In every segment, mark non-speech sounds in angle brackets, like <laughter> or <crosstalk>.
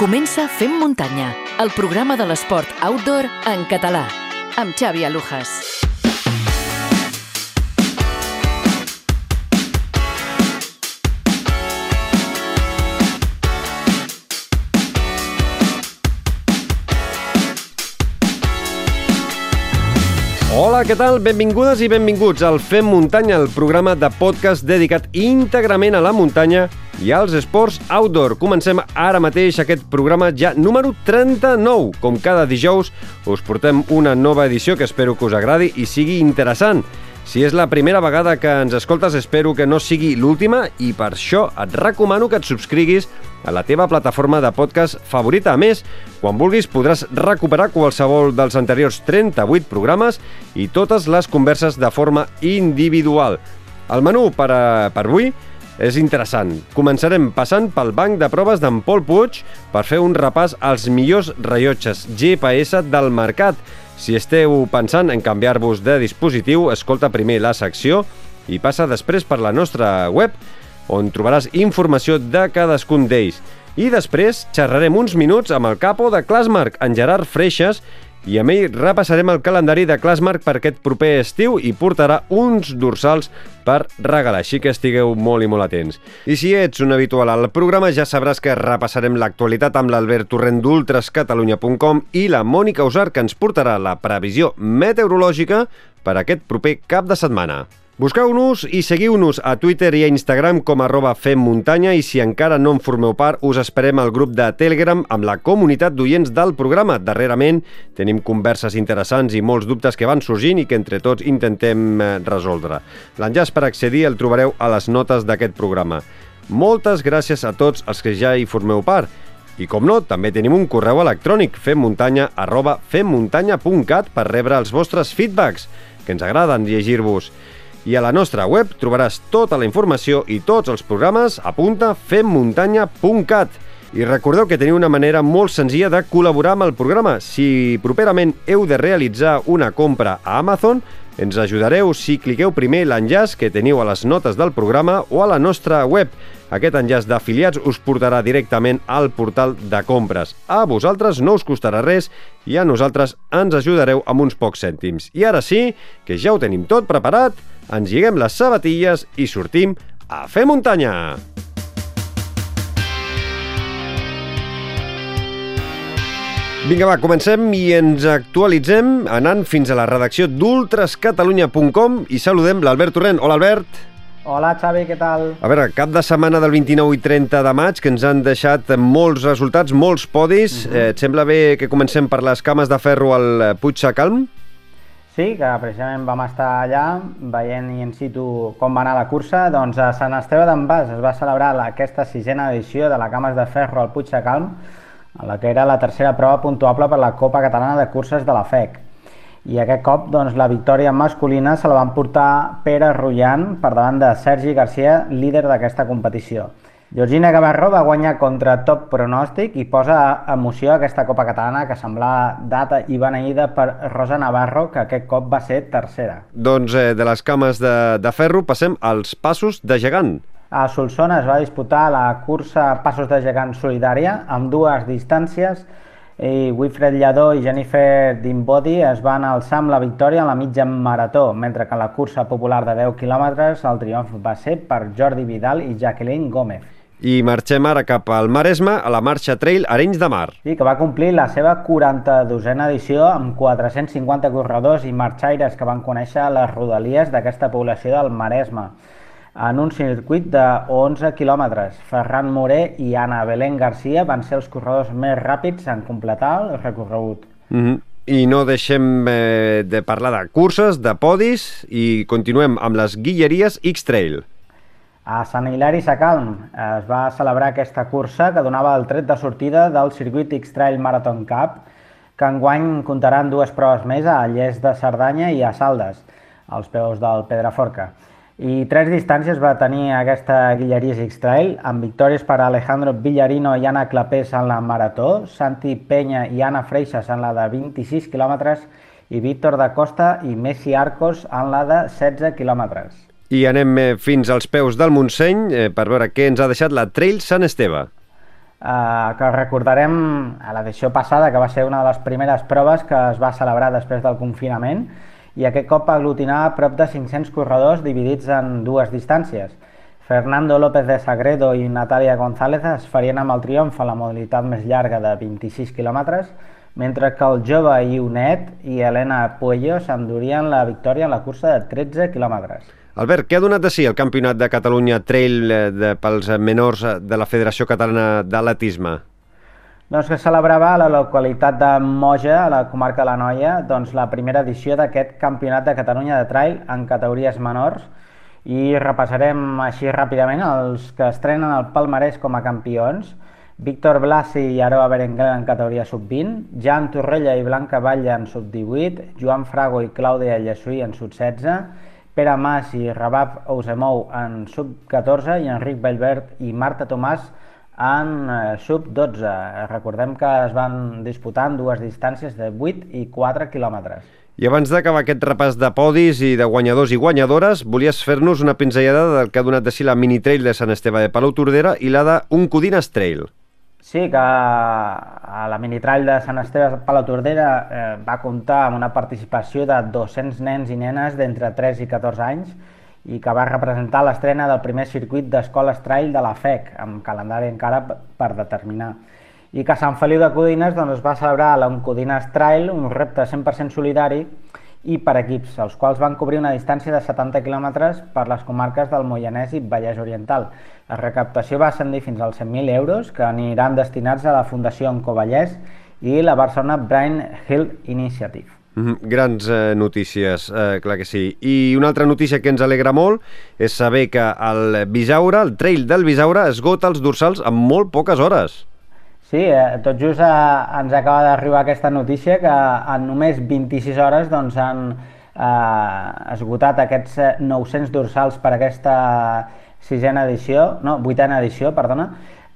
Comença Fem Muntanya, el programa de l'esport outdoor en català, amb Xavi Alujas. Hola, què tal? Benvingudes i benvinguts al Fem Muntanya, el programa de podcast dedicat íntegrament a la muntanya i als esports outdoor. Comencem ara mateix aquest programa ja número 39. Com cada dijous, us portem una nova edició que espero que us agradi i sigui interessant. Si és la primera vegada que ens escoltes, espero que no sigui l'última i per això et recomano que et subscriguis a la teva plataforma de podcast favorita. A més, quan vulguis podràs recuperar qualsevol dels anteriors 38 programes i totes les converses de forma individual. El menú per, a, per avui és interessant. Començarem passant pel banc de proves d'en Pol Puig per fer un repàs als millors rellotges GPS del mercat. Si esteu pensant en canviar-vos de dispositiu, escolta primer la secció i passa després per la nostra web, on trobaràs informació de cadascun d'ells. I després xerrarem uns minuts amb el capo de Clasmark, en Gerard Freixas, i amb ell repassarem el calendari de Clasmark per aquest proper estiu i portarà uns dorsals per regalar, així que estigueu molt i molt atents. I si ets un habitual al programa ja sabràs que repassarem l'actualitat amb l'Albert Torrent d'ultrascatalunya.com i la Mònica Usar que ens portarà la previsió meteorològica per aquest proper cap de setmana. Busqueu-nos i seguiu-nos a Twitter i a Instagram com arroba femmuntanya i si encara no en formeu part, us esperem al grup de Telegram amb la comunitat d'oients del programa. Darrerament tenim converses interessants i molts dubtes que van sorgint i que entre tots intentem eh, resoldre. L'enllaç per accedir el trobareu a les notes d'aquest programa. Moltes gràcies a tots els que ja hi formeu part. I com no, també tenim un correu electrònic femmuntanya arroba femmuntanya.cat per rebre els vostres feedbacks, que ens agraden llegir-vos. I a la nostra web trobaràs tota la informació i tots els programes a punta femmuntanya.cat. I recordeu que teniu una manera molt senzilla de col·laborar amb el programa. Si properament heu de realitzar una compra a Amazon, ens ajudareu si cliqueu primer l'enllaç que teniu a les notes del programa o a la nostra web. Aquest enllaç d'afiliats us portarà directament al portal de compres. A vosaltres no us costarà res i a nosaltres ens ajudareu amb uns pocs cèntims. I ara sí, que ja ho tenim tot preparat, ens lliguem les sabatilles i sortim a fer muntanya! Vinga, va, comencem i ens actualitzem anant fins a la redacció d'ultrascatalunya.com i saludem l'Albert Torrent. Hola, Albert. Hola, Xavi, què tal? A veure, cap de setmana del 29 i 30 de maig, que ens han deixat molts resultats, molts podis. Uh -huh. eh, et sembla bé que comencem per les cames de ferro al Puig Sacalm? Sí, que precisament vam estar allà veient in situ com va anar la cursa. Doncs a Sant Esteve d'en Bas es va celebrar aquesta sisena edició de la Cames de Ferro al Puig Sacalm, en la que era la tercera prova puntuable per la Copa Catalana de Curses de la FEC. I aquest cop doncs, la victòria masculina se la van portar Pere Rullant per davant de Sergi Garcia, líder d'aquesta competició. Georgina Gavarro va guanyar contra top pronòstic i posa emoció a aquesta Copa Catalana que semblava data i beneïda per Rosa Navarro, que aquest cop va ser tercera. Doncs eh, de les cames de, de ferro passem als passos de gegant. A Solsona es va disputar la cursa Passos de Gegant Solidària amb dues distàncies i Wilfred Lladó i Jennifer Dimbodi es van alçar amb la victòria en la mitja marató, mentre que en la cursa popular de 10 quilòmetres el triomf va ser per Jordi Vidal i Jacqueline Gómez. I marxem ara cap al Maresme, a la marxa Trail Arenys de Mar. Sí, que va complir la seva 42a edició amb 450 corredors i marxaires que van conèixer les rodalies d'aquesta població del Maresme en un circuit de 11 quilòmetres. Ferran Moré i Ana Belén Garcia van ser els corredors més ràpids en completar el recorregut. Mm -hmm. I no deixem eh, de parlar de curses, de podis, i continuem amb les guilleries X-Trail. A Sant Hilari Sacalm es va celebrar aquesta cursa que donava el tret de sortida del circuit X-Trail Marathon Cup, que enguany comptaran dues proves més a Lles de Cerdanya i a Saldes, als peus del Pedraforca. I tres distàncies va tenir aquesta Guilleries X-Trail, amb victòries per Alejandro Villarino i Anna Clapés en la marató, Santi Peña i Anna Freixas en la de 26 quilòmetres i Víctor da Costa i Messi Arcos en la de 16 quilòmetres. I anem eh, fins als peus del Montseny eh, per veure què ens ha deixat la Trail Sant Esteve. eh, que recordarem a l'edició passada, que va ser una de les primeres proves que es va celebrar després del confinament, i aquest cop va aglutinar prop de 500 corredors dividits en dues distàncies. Fernando López de Sagredo i Natalia González es farien amb el triomf a la modalitat més llarga de 26 quilòmetres, mentre que el jove Ionet i Helena Puello s'endurien la victòria en la cursa de 13 quilòmetres. Albert, què ha donat de si el Campionat de Catalunya Trail eh, de, pels menors de la Federació Catalana d'Atletisme? Doncs que celebrava a la localitat de Moja, a la comarca de la Noia, doncs la primera edició d'aquest Campionat de Catalunya de Trail en categories menors i repassarem així ràpidament els que estrenen el palmarès com a campions. Víctor Blasi i Aroa Berenguer en categoria sub-20, Jan Torrella i Blanca Batlle en sub-18, Joan Frago i Clàudia Llesuí en sub-16, Pere Mas i Rabab Ousemou en sub-14 i Enric Bellvert i Marta Tomàs en eh, sub-12. Recordem que es van disputar en dues distàncies de 8 i 4 quilòmetres. I abans d'acabar aquest repàs de podis i de guanyadors i guanyadores, volies fer-nos una pinzellada del que ha donat de si la mini trail de Sant Esteve de Palau Tordera i la d'un Codines Trail. Sí, que a la minitrall de Sant Esteve Palau Tordera eh, va comptar amb una participació de 200 nens i nenes d'entre 3 i 14 anys i que va representar l'estrena del primer circuit d'escoles trail de la FEC, amb calendari encara per determinar. I que a Sant Feliu de Codines doncs, es va celebrar l'Oncodines Trail, un repte 100% solidari i per equips, els quals van cobrir una distància de 70 quilòmetres per les comarques del Moianès i Vallès Oriental. La recaptació va ascendir fins als 100.000 euros, que aniran destinats a la Fundació Encovallès i la Barcelona Brain Health Initiative. Mm -hmm. Grans eh, notícies, eh, clar que sí. I una altra notícia que ens alegra molt és saber que el Bisaure, el trail del Bisaure, esgota els dorsals en molt poques hores. Sí, eh, tot just eh, ens acaba d'arribar aquesta notícia que en només 26 hores doncs, han eh, esgotat aquests 900 eh, dorsals per aquesta sisena edició, no, vuitena edició, perdona,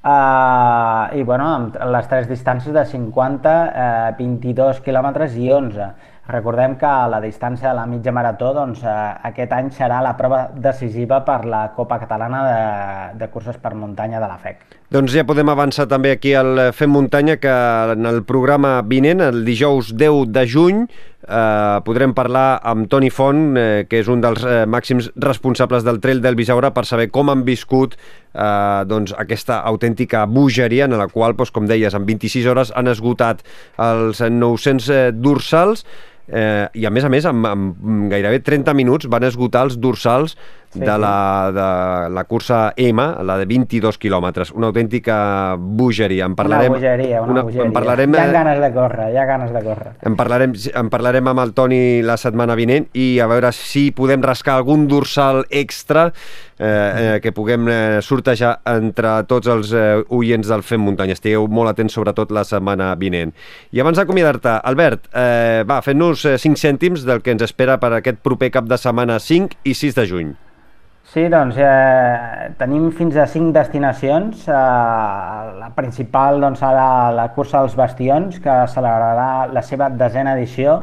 eh, i bueno, amb les tres distàncies de 50, eh, 22 quilòmetres i 11. Recordem que la distància de la mitja marató doncs, eh, aquest any serà la prova decisiva per la Copa Catalana de, de curses per muntanya de la FEC. Doncs ja podem avançar també aquí al Fem Muntanya que en el programa vinent, el dijous 10 de juny, eh, podrem parlar amb Toni Font, eh, que és un dels eh, màxims responsables del Trail del Bisaura, per saber com han viscut eh, doncs, aquesta autèntica bogeria en la qual, doncs, com deies, en 26 hores han esgotat els 900 eh, dorsals eh, i a més a més amb, amb gairebé 30 minuts van esgotar els dorsals sí, de, la, de la cursa M, la de 22 quilòmetres. Una autèntica bogeria. En parlarem, una bogeria, una, una bogeria. En parlarem, hi ha ganes de córrer, hi ha ganes de córrer. En parlarem, en parlarem amb el Toni la setmana vinent i a veure si podem rascar algun dorsal extra eh, eh, que puguem eh, sortejar entre tots els eh, oients del Fem Muntanya. Estigueu molt atents, sobretot la setmana vinent. I abans d'acomiadar-te, Albert, eh, va, fent-nos 5 eh, cèntims del que ens espera per aquest proper cap de setmana 5 i 6 de juny. Sí, doncs eh, tenim fins a cinc destinacions. Eh, la principal doncs, serà la cursa dels Bastions, que celebrarà la seva desena edició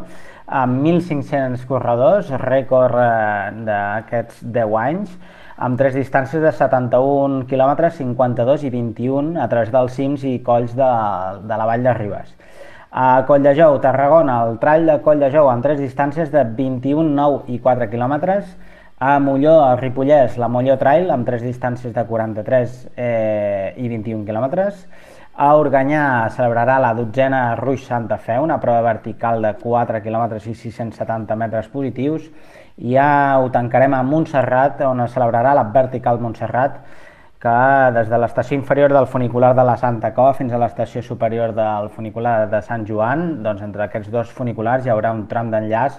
amb 1.500 corredors, rècord eh, d'aquests 10 anys, amb tres distàncies de 71 km, 52 i 21 a través dels cims i colls de, de la Vall de Ribes. A Colldejou, Tarragona, el trall de Colldejou amb tres distàncies de 21, 9 i 4 quilòmetres, a Molló, al Ripollès, la Molló Trail, amb tres distàncies de 43 eh, i 21 quilòmetres. A Organyà celebrarà la dotzena Ruix Santa Fe, una prova vertical de 4 km i 670 metres positius. I ja ho tancarem a Montserrat, on es celebrarà la Vertical Montserrat, que des de l'estació inferior del funicular de la Santa Cova fins a l'estació superior del funicular de Sant Joan, doncs entre aquests dos funiculars hi haurà un tram d'enllaç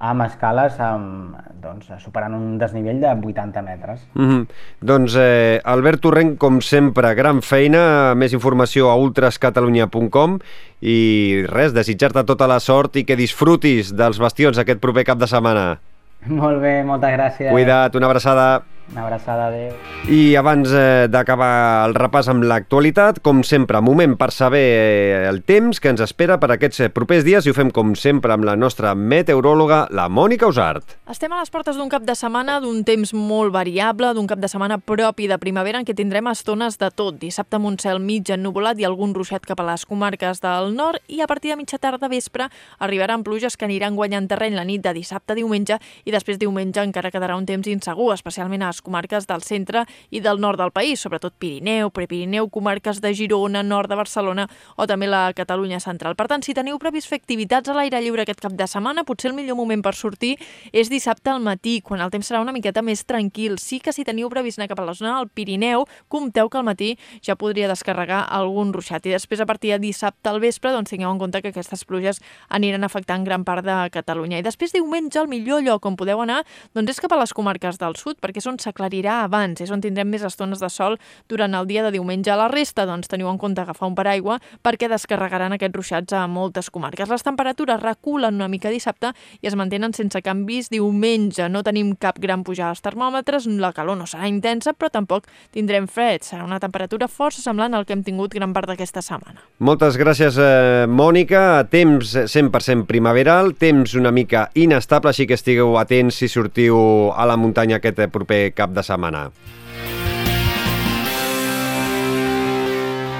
amb escales amb, doncs, superant un desnivell de 80 metres. Mm -hmm. Doncs eh, Albert Torrent, com sempre, gran feina, més informació a ultrascatalunya.com i res, desitjar-te tota la sort i que disfrutis dels bastions aquest proper cap de setmana. Molt bé, moltes gràcies. Cuida't, una abraçada. Una abraçada, adeu. I abans eh, d'acabar el repàs amb l'actualitat, com sempre, moment per saber eh, el temps que ens espera per aquests eh, propers dies i ho fem com sempre amb la nostra meteoròloga, la Mònica Usart. Estem a les portes d'un cap de setmana d'un temps molt variable, d'un cap de setmana propi de primavera en què tindrem estones de tot. Dissabte amb un cel mig ennuvolat i algun ruixat cap a les comarques del nord i a partir de mitja tarda vespre arribaran pluges que aniran guanyant terreny la nit de dissabte a diumenge i després diumenge encara quedarà un temps insegur, especialment a comarques del centre i del nord del país, sobretot Pirineu, Prepirineu, comarques de Girona, nord de Barcelona o també la Catalunya central. Per tant, si teniu previst fer activitats a l'aire lliure aquest cap de setmana, potser el millor moment per sortir és dissabte al matí, quan el temps serà una miqueta més tranquil. Sí que si teniu previst anar cap a la zona del Pirineu, compteu que al matí ja podria descarregar algun ruixat. I després, a partir de dissabte al vespre, doncs tingueu en compte que aquestes pluges aniran afectant gran part de Catalunya. I després, diumenge, el millor lloc on podeu anar doncs és cap a les comarques del sud, perquè és on s'aclarirà abans, és on tindrem més estones de sol durant el dia de diumenge. La resta, doncs, teniu en compte agafar un paraigua perquè descarregaran aquests ruixats a moltes comarques. Les temperatures reculen una mica dissabte i es mantenen sense canvis diumenge. No tenim cap gran pujada als termòmetres, la calor no serà intensa, però tampoc tindrem fred. Serà una temperatura força semblant al que hem tingut gran part d'aquesta setmana. Moltes gràcies, eh, Mònica. Temps 100% primaveral, temps una mica inestable, així que estigueu atents si sortiu a la muntanya aquest proper cap de setmana.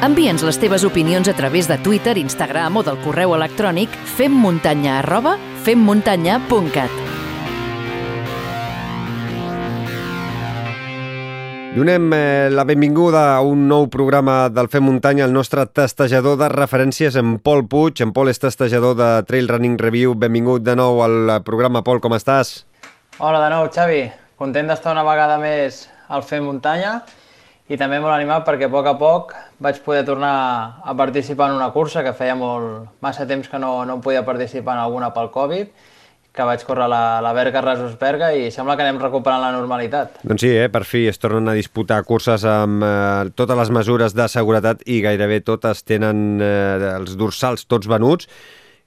Envia'ns les teves opinions a través de Twitter, Instagram o del correu electrònic femmuntanya arroba femmuntanya.cat. Donem eh, la benvinguda a un nou programa del Fem Muntanya, el nostre testejador de referències, en Pol Puig. En Pol és testejador de Trail Running Review. Benvingut de nou al programa, Pol, com estàs? Hola de nou, Xavi. Content d'estar una vegada més al Fem Muntanya i també molt animat perquè a poc a poc vaig poder tornar a participar en una cursa que feia molt, massa temps que no, no podia participar en alguna pel Covid que vaig córrer la, la Berga Rasos Berga i sembla que anem recuperant la normalitat. Doncs sí, eh? per fi es tornen a disputar curses amb eh, totes les mesures de seguretat i gairebé totes tenen eh, els dorsals tots venuts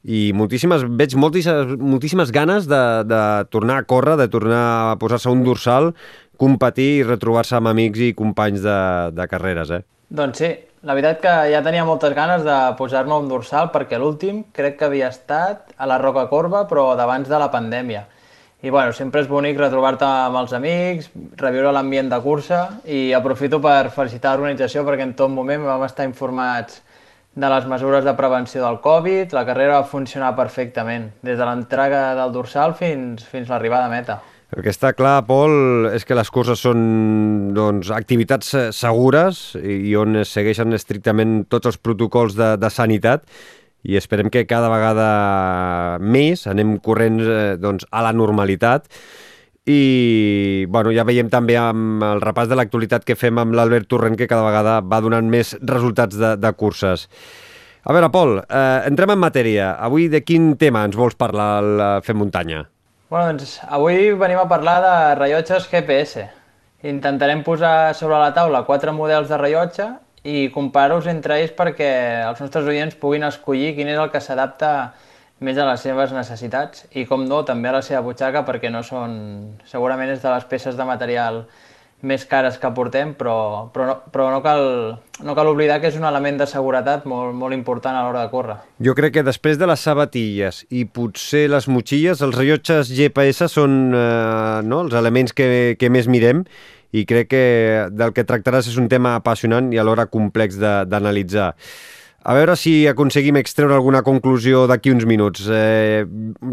i moltíssimes, veig moltíssimes, moltíssimes ganes de, de tornar a córrer, de tornar a posar-se un dorsal, competir i retrobar-se amb amics i companys de, de carreres. Eh? Doncs sí, la veritat que ja tenia moltes ganes de posar-me un dorsal perquè l'últim crec que havia estat a la Roca Corba, però d'abans de la pandèmia. I bueno, sempre és bonic retrobar-te amb els amics, reviure l'ambient de cursa i aprofito per felicitar l'organització perquè en tot moment vam estar informats de les mesures de prevenció del Covid, la carrera va funcionar perfectament, des de l'entrega del dorsal fins, fins l'arribada a meta. El que està clar, Pol, és que les curses són doncs, activitats segures i on es segueixen estrictament tots els protocols de, de sanitat i esperem que cada vegada més anem corrents eh, doncs, a la normalitat i bueno, ja veiem també amb el repàs de l'actualitat que fem amb l'Albert Torrent que cada vegada va donant més resultats de, de curses. A veure, Pol, eh, entrem en matèria. Avui de quin tema ens vols parlar al Fem Muntanya? Bueno, doncs avui venim a parlar de rellotges GPS. Intentarem posar sobre la taula quatre models de rellotge i comparar-los entre ells perquè els nostres oients puguin escollir quin és el que s'adapta més a les seves necessitats i, com no, també a la seva butxaca perquè no són... segurament és de les peces de material més cares que portem, però, però, no, però no, cal, no cal oblidar que és un element de seguretat molt, molt important a l'hora de córrer. Jo crec que després de les sabatilles i potser les motxilles, els rellotges GPS són eh, no, els elements que, que més mirem i crec que del que tractaràs és un tema apassionant i alhora complex d'analitzar. A veure si aconseguim extreure alguna conclusió d'aquí uns minuts. Eh,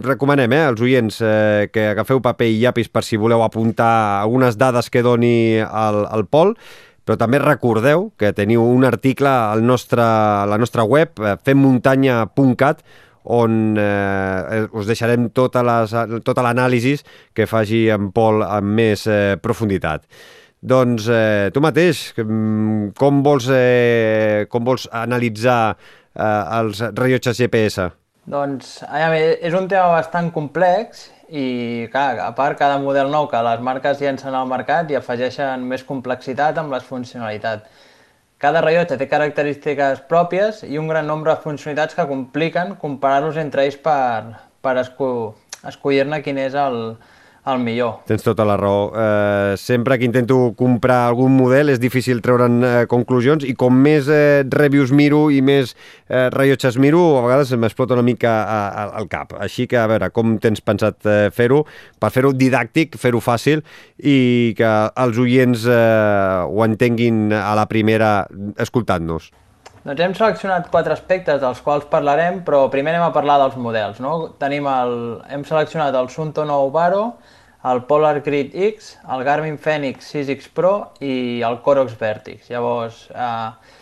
recomanem eh, als oients eh, que agafeu paper i llapis per si voleu apuntar algunes dades que doni el, el Pol, però també recordeu que teniu un article al nostre, a la nostra web, eh, femmuntanya.cat, on eh, us deixarem tota l'anàlisi tota que faci en Pol amb més eh, profunditat. Doncs eh, tu mateix, mm, com vols, eh, com vols analitzar eh, els rellotges GPS? Doncs, aviam, és un tema bastant complex i, clar, a part, cada model nou que les marques llencen al mercat i afegeixen més complexitat amb les funcionalitats. Cada rellotge té característiques pròpies i un gran nombre de funcionalitats que compliquen comparar-los entre ells per, per esco escollir-ne quin és el, el millor. Tens tota la raó. Eh, sempre que intento comprar algun model és difícil treure'n eh, conclusions i com més eh, reviews miro i més eh, rellotges miro, a vegades m'explota una mica a, a, al cap. Així que, a veure, com tens pensat eh, fer-ho? Per fer-ho didàctic, fer-ho fàcil i que els oients eh, ho entenguin a la primera escoltant-nos. Doncs hem seleccionat quatre aspectes dels quals parlarem, però primer anem a parlar dels models. No? Tenim el, hem seleccionat el Sunto 9 Baro, el Polar Grid X, el Garmin Fenix 6X Pro i el Corox Vertix. Llavors, eh,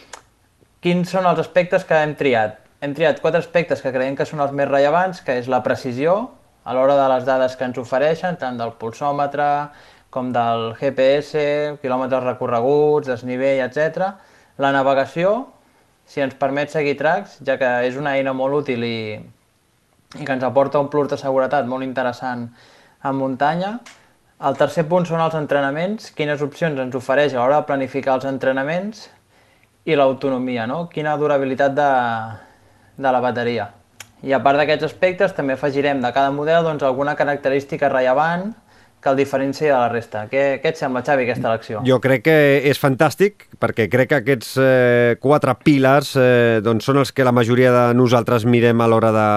quins són els aspectes que hem triat? Hem triat quatre aspectes que creiem que són els més rellevants, que és la precisió, a l'hora de les dades que ens ofereixen, tant del pulsòmetre com del GPS, quilòmetres recorreguts, desnivell, etc. La navegació, si ens permet seguir tracks, ja que és una eina molt útil i, i que ens aporta un plus de seguretat molt interessant en muntanya. El tercer punt són els entrenaments, quines opcions ens ofereix a l'hora de planificar els entrenaments i l'autonomia, no? quina durabilitat de, de la bateria. I a part d'aquests aspectes també afegirem de cada model doncs, alguna característica rellevant que el diferencia de la resta. Què, què et sembla, Xavi, aquesta elecció? Jo crec que és fantàstic, perquè crec que aquests eh, quatre pilars eh, doncs són els que la majoria de nosaltres mirem a l'hora de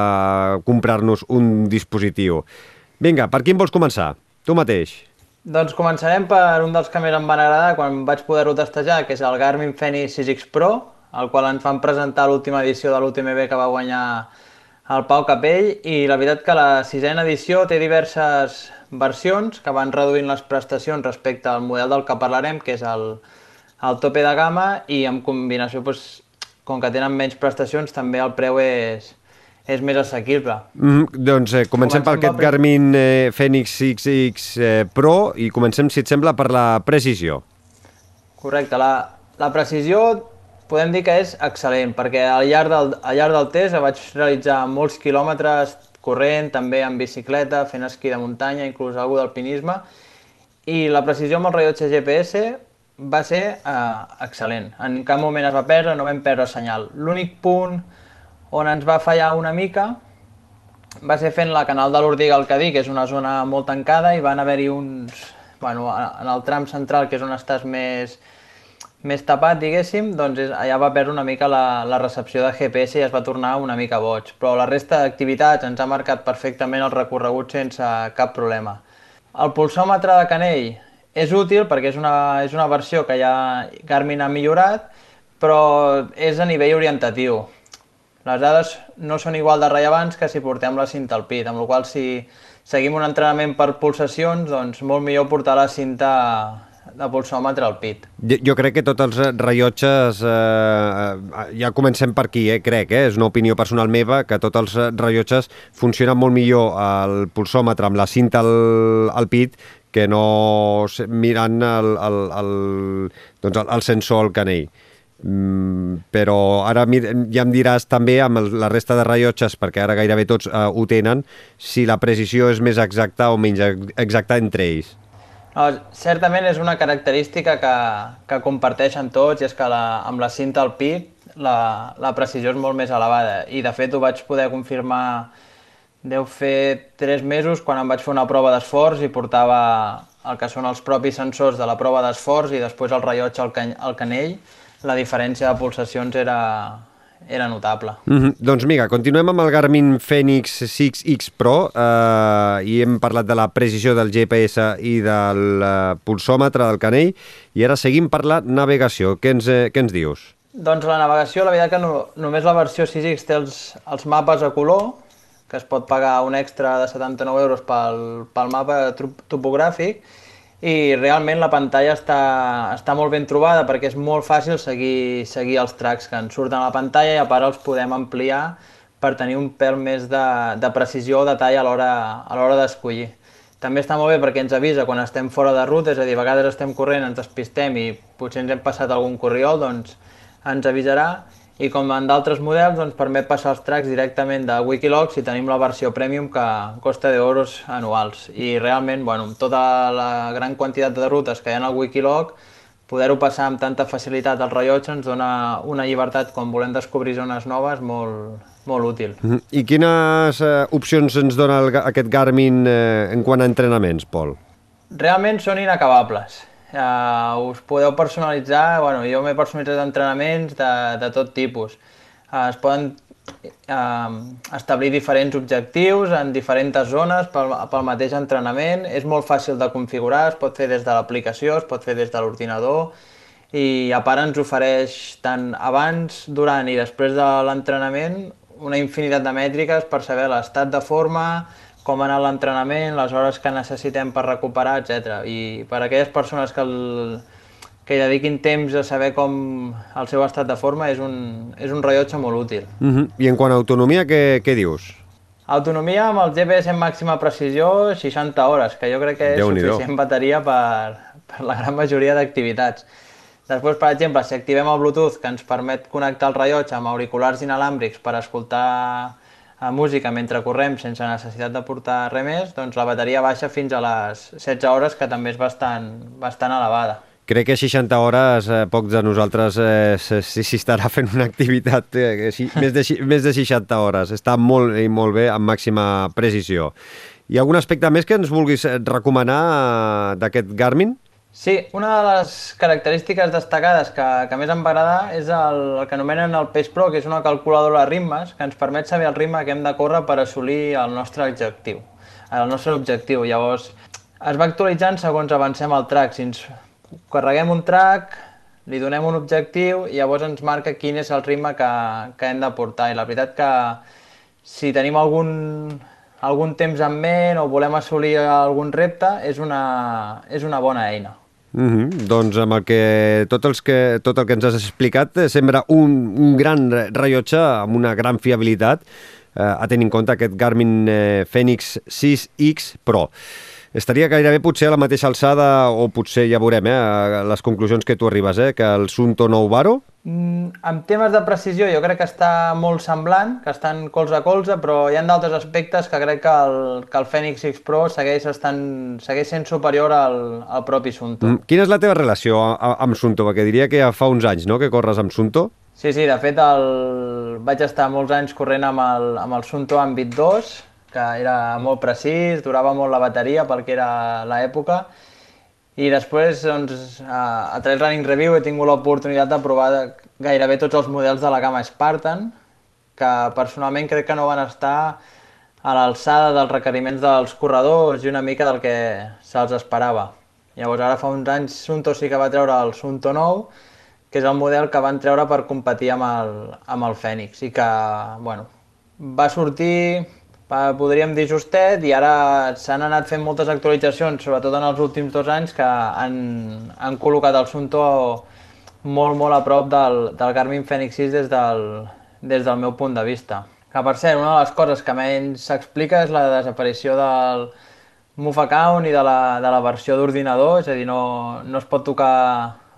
comprar-nos un dispositiu. Vinga, per quin vols començar? Tu mateix. Doncs començarem per un dels que més em van agradar quan vaig poder-ho testejar, que és el Garmin Fenix 6X Pro, el qual ens van presentar l'última edició de l'UTMB que va guanyar el Pau Capell, i la veritat que la sisena edició té diverses versions que van reduint les prestacions respecte al model del que parlarem, que és el, el tope de gamma, i en combinació, doncs, com que tenen menys prestacions, també el preu és, és més assequible. Mm, doncs eh, comencem, comencem per aquest Garmin eh, Fenix 6X eh, Pro i comencem, si et sembla, per la precisió. Correcte. La, la precisió podem dir que és excel·lent, perquè al llarg del, al llarg del test vaig realitzar molts quilòmetres corrent, també en bicicleta, fent esquí de muntanya, inclús algú d'alpinisme, i la precisió amb el rellotge GPS va ser eh, excel·lent. En cap moment es va perdre, no vam perdre senyal. L'únic punt on ens va fallar una mica va ser fent la canal de l'Ordiga al Cadí, que és una zona molt tancada, i van haver-hi uns... Bueno, en el tram central, que és on estàs més, més tapat, diguéssim, doncs allà va perdre una mica la, la recepció de GPS i es va tornar una mica boig. Però la resta d'activitats ens ha marcat perfectament el recorregut sense cap problema. El pulsòmetre de Canell és útil perquè és una, és una versió que ja Garmin ha millorat, però és a nivell orientatiu. Les dades no són igual de rellevants que si portem la cinta al pit, amb la qual si seguim un entrenament per pulsacions, doncs molt millor portar la cinta de pulsòmetre al pit. Jo, jo crec que tots els rellotges, eh, ja comencem per aquí, eh, crec, eh, és una opinió personal meva, que tots els rellotges funcionen molt millor el pulsòmetre amb la cinta al, al pit que no mirant el, el, el, doncs el, el sensor al canell. Mm, però ara ja em diràs també amb el, la resta de rellotges, perquè ara gairebé tots eh, ho tenen, si la precisió és més exacta o menys exacta entre ells. No, certament és una característica que, que comparteixen tots i és que la, amb la cinta al pit la, la precisió és molt més elevada. I de fet ho vaig poder confirmar deu fer tres mesos quan em vaig fer una prova d'esforç i portava el que són els propis sensors de la prova d'esforç i després el rellotge al, can, al canell, la diferència de pulsacions era, era notable. Mm -hmm. Doncs mira, continuem amb el Garmin Fenix 6X Pro eh, i hem parlat de la precisió del GPS i del eh, pulsòmetre del canell i ara seguim per la navegació. Què ens, eh, què ens dius? Doncs la navegació, la veritat que no, només la versió 6X té els, els mapes a color, que es pot pagar un extra de 79 euros pel, pel mapa topogràfic, i realment la pantalla està, està molt ben trobada perquè és molt fàcil seguir, seguir els tracks que ens surten a la pantalla i a part els podem ampliar per tenir un pèl més de, de precisió o detall a l'hora d'escollir. També està molt bé perquè ens avisa quan estem fora de ruta, és a dir, a vegades estem corrent, ens despistem i potser ens hem passat algun corriol, doncs ens avisarà i com en d'altres models doncs, permet passar els tracks directament de Wikilogs i tenim la versió Premium que costa 10 euros anuals i realment bueno, tota la gran quantitat de rutes que hi ha al Wikilog poder-ho passar amb tanta facilitat al rellotge ens dona una llibertat quan volem descobrir zones noves molt, molt útil. Mhm. I quines eh, opcions ens dona el, aquest Garmin eh, en quant a entrenaments, Pol? Realment són inacabables. Uh, us podeu personalitzar, bueno, jo m'he personalitzat entrenaments de, de tot tipus. Uh, es poden uh, establir diferents objectius en diferents zones pel, pel mateix entrenament. És molt fàcil de configurar, es pot fer des de l'aplicació, es pot fer des de l'ordinador i a part ens ofereix tant abans, durant i després de l'entrenament una infinitat de mètriques per saber l'estat de forma, com anar l'entrenament, les hores que necessitem per recuperar, etc. I per a aquelles persones que, el, que hi dediquin temps a saber com el seu estat de forma és un, és un rellotge molt útil. Uh -huh. I en quant a autonomia, què, què dius? Autonomia amb el GPS en màxima precisió, 60 hores, que jo crec que és suficient bateria per, per la gran majoria d'activitats. Després, per exemple, si activem el Bluetooth, que ens permet connectar el rellotge amb auriculars inalàmbrics per escoltar eh, música mentre correm sense necessitat de portar res més, doncs la bateria baixa fins a les 16 hores, que també és bastant, bastant elevada. Crec que 60 hores, eh, pocs de nosaltres eh, si, si estarà fent una activitat eh, si, més, de, més de 60 hores. Està molt i molt bé, amb màxima precisió. Hi ha algun aspecte més que ens vulguis recomanar eh, d'aquest Garmin? Sí, una de les característiques destacades que, que més em va agradar és el, el que anomenen el Pace Pro, que és una calculadora de ritmes que ens permet saber el ritme que hem de córrer per assolir el nostre objectiu. El nostre objectiu. Llavors, es va actualitzant segons avancem al track. Si ens carreguem un track, li donem un objectiu i llavors ens marca quin és el ritme que, que hem de portar. I la veritat que si tenim algun, algun temps en ment o volem assolir algun repte, és una, és una bona eina. Mm -hmm. Doncs amb el que tot, els que, tot el que ens has explicat eh, sembla un, un gran rellotge amb una gran fiabilitat eh, a tenir en compte aquest Garmin eh, Fenix 6X Pro. Estaria gairebé potser a la mateixa alçada, o potser ja veurem, eh, les conclusions que tu arribes, eh, que el Sunto 9 Baro Mm, en temes de precisió jo crec que està molt semblant, que estan colze a colze, però hi ha d'altres aspectes que crec que el, que el Fenix X Pro segueix, estant, segueix sent superior al, al propi Sunto. Mm, quina és la teva relació amb Sunto? Perquè diria que ja fa uns anys no, que corres amb Sunto. Sí, sí, de fet el... vaig estar molts anys corrent amb el, amb el Sunto Ambit 2, que era molt precís, durava molt la bateria pel que era l'època, i després, doncs, a, a Trail Running Review he tingut l'oportunitat de provar gairebé tots els models de la gamma Spartan, que personalment crec que no van estar a l'alçada dels requeriments dels corredors i una mica del que se'ls esperava. Llavors ara fa uns anys Sunto sí que va treure el Sunto 9, que és el model que van treure per competir amb el, amb el Fènix i que, bueno, va sortir podríem dir justet, i ara s'han anat fent moltes actualitzacions, sobretot en els últims dos anys, que han, han col·locat el Sunto molt, molt a prop del, del Garmin Fenix 6 des del, des del meu punt de vista. Que per cert, una de les coses que menys s'explica és la desaparició del Move Account i de la, de la versió d'ordinador, és a dir, no, no es pot tocar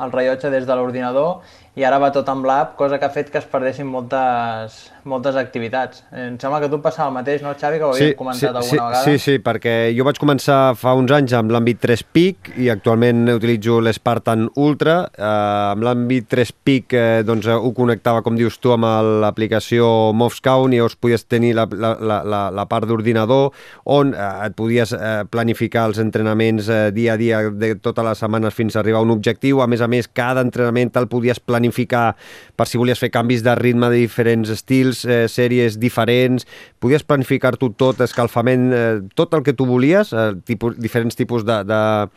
el rellotge des de l'ordinador i ara va tot amb l'app, cosa que ha fet que es perdessin moltes, moltes activitats. Em sembla que tu passava el mateix, no, Xavi, que ho havíem sí, comentat sí, alguna sí, vegada? Sí, sí, perquè jo vaig començar fa uns anys amb l'àmbit 3 PIC i actualment utilitzo l'Spartan Ultra. Eh, amb l'àmbit 3 PIC eh, doncs, ho connectava, com dius tu, amb l'aplicació Movescount i llavors podies tenir la, la, la, la part d'ordinador on eh, et podies eh, planificar els entrenaments eh, dia a dia de totes les setmanes fins a arribar a un objectiu. A més a més, cada entrenament te'l podies planificar planificar per si volies fer canvis de ritme de diferents estils, eh, sèries diferents, podies planificar-t'ho tot, escalfament, eh, tot el que tu volies, eh, tipus, diferents tipus de, de,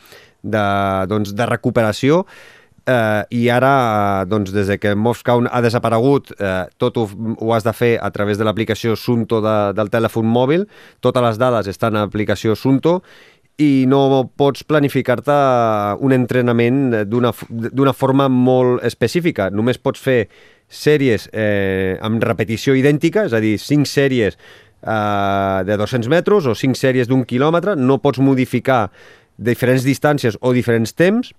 de, doncs, de recuperació, eh, i ara, eh, doncs, des de que Moscou ha desaparegut, eh, tot ho, ho has de fer a través de l'aplicació Sunto de, del telèfon mòbil, totes les dades estan a l'aplicació Sunto, i no pots planificar-te un entrenament d'una forma molt específica. Només pots fer sèries eh, amb repetició idèntica, és a dir, 5 sèries eh, de 200 metres o 5 sèries d'un quilòmetre, no pots modificar diferents distàncies o diferents temps,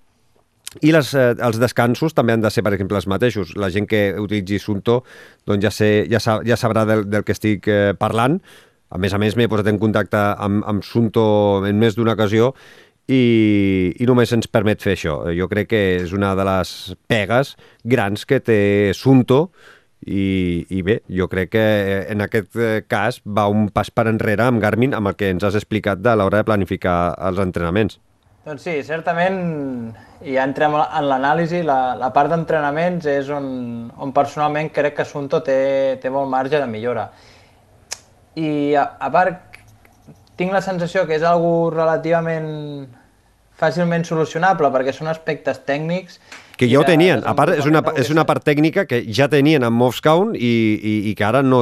i les, eh, els descansos també han de ser, per exemple, els mateixos. La gent que utilitzi Sunto doncs ja, sé, ja, sa, ja sabrà del, del que estic eh, parlant, a més a més, m'he posat en contacte amb, amb Sunto en més d'una ocasió i, i només ens permet fer això. Jo crec que és una de les pegues grans que té Sunto i, i bé, jo crec que eh, en aquest eh, cas va un pas per enrere amb Garmin amb el que ens has explicat de l'hora de planificar els entrenaments. Doncs sí, certament, i ja entrem en l'anàlisi, la, la part d'entrenaments és on, on personalment crec que Sunto té, té molt marge de millora. I a, a part, tinc la sensació que és algo relativament fàcilment solucionable perquè són aspectes tècnics que ja ho tenien. A part, és una, és una part tècnica que ja tenien amb Movescount i, i, i que ara no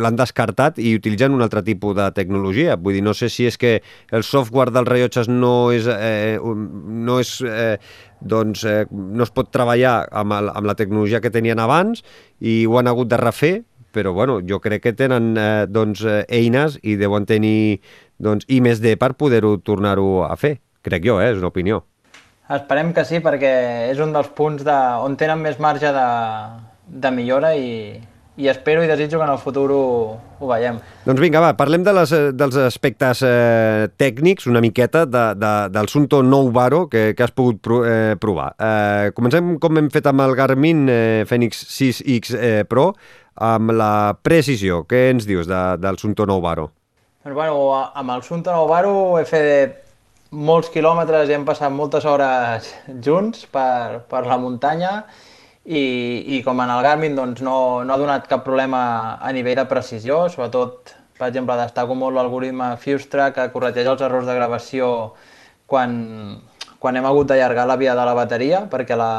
l'han descartat i utilitzen un altre tipus de tecnologia. Vull dir, no sé si és que el software dels rellotges no és, eh, no és eh, doncs eh, no es pot treballar amb, el, amb la tecnologia que tenien abans i ho han hagut de refer, però bueno, jo crec que tenen eh, doncs, eh, eines i deuen tenir doncs, I més D per poder-ho tornar-ho a fer. Crec jo, eh? és una opinió. Esperem que sí, perquè és un dels punts de, on tenen més marge de, de millora i, i espero i desitjo que en el futur ho, ho veiem. Doncs vinga, va, parlem de les, dels aspectes eh, tècnics, una miqueta, de, de, del Sunto Nou Varo que, que has pogut pro, eh, provar. Eh, comencem com hem fet amb el Garmin eh, Fenix 6X eh, Pro, amb la precisió. Què ens dius de, del Sunto Nou Varo? Doncs, bueno, amb el Sunto Nou Varo he fet molts quilòmetres i hem passat moltes hores junts per, per la muntanya i, i com en el Garmin doncs, no, no ha donat cap problema a nivell de precisió, sobretot, per exemple, destaco molt l'algoritme Fustra que corregeix els errors de gravació quan, quan hem hagut d'allargar la via de la bateria, perquè la,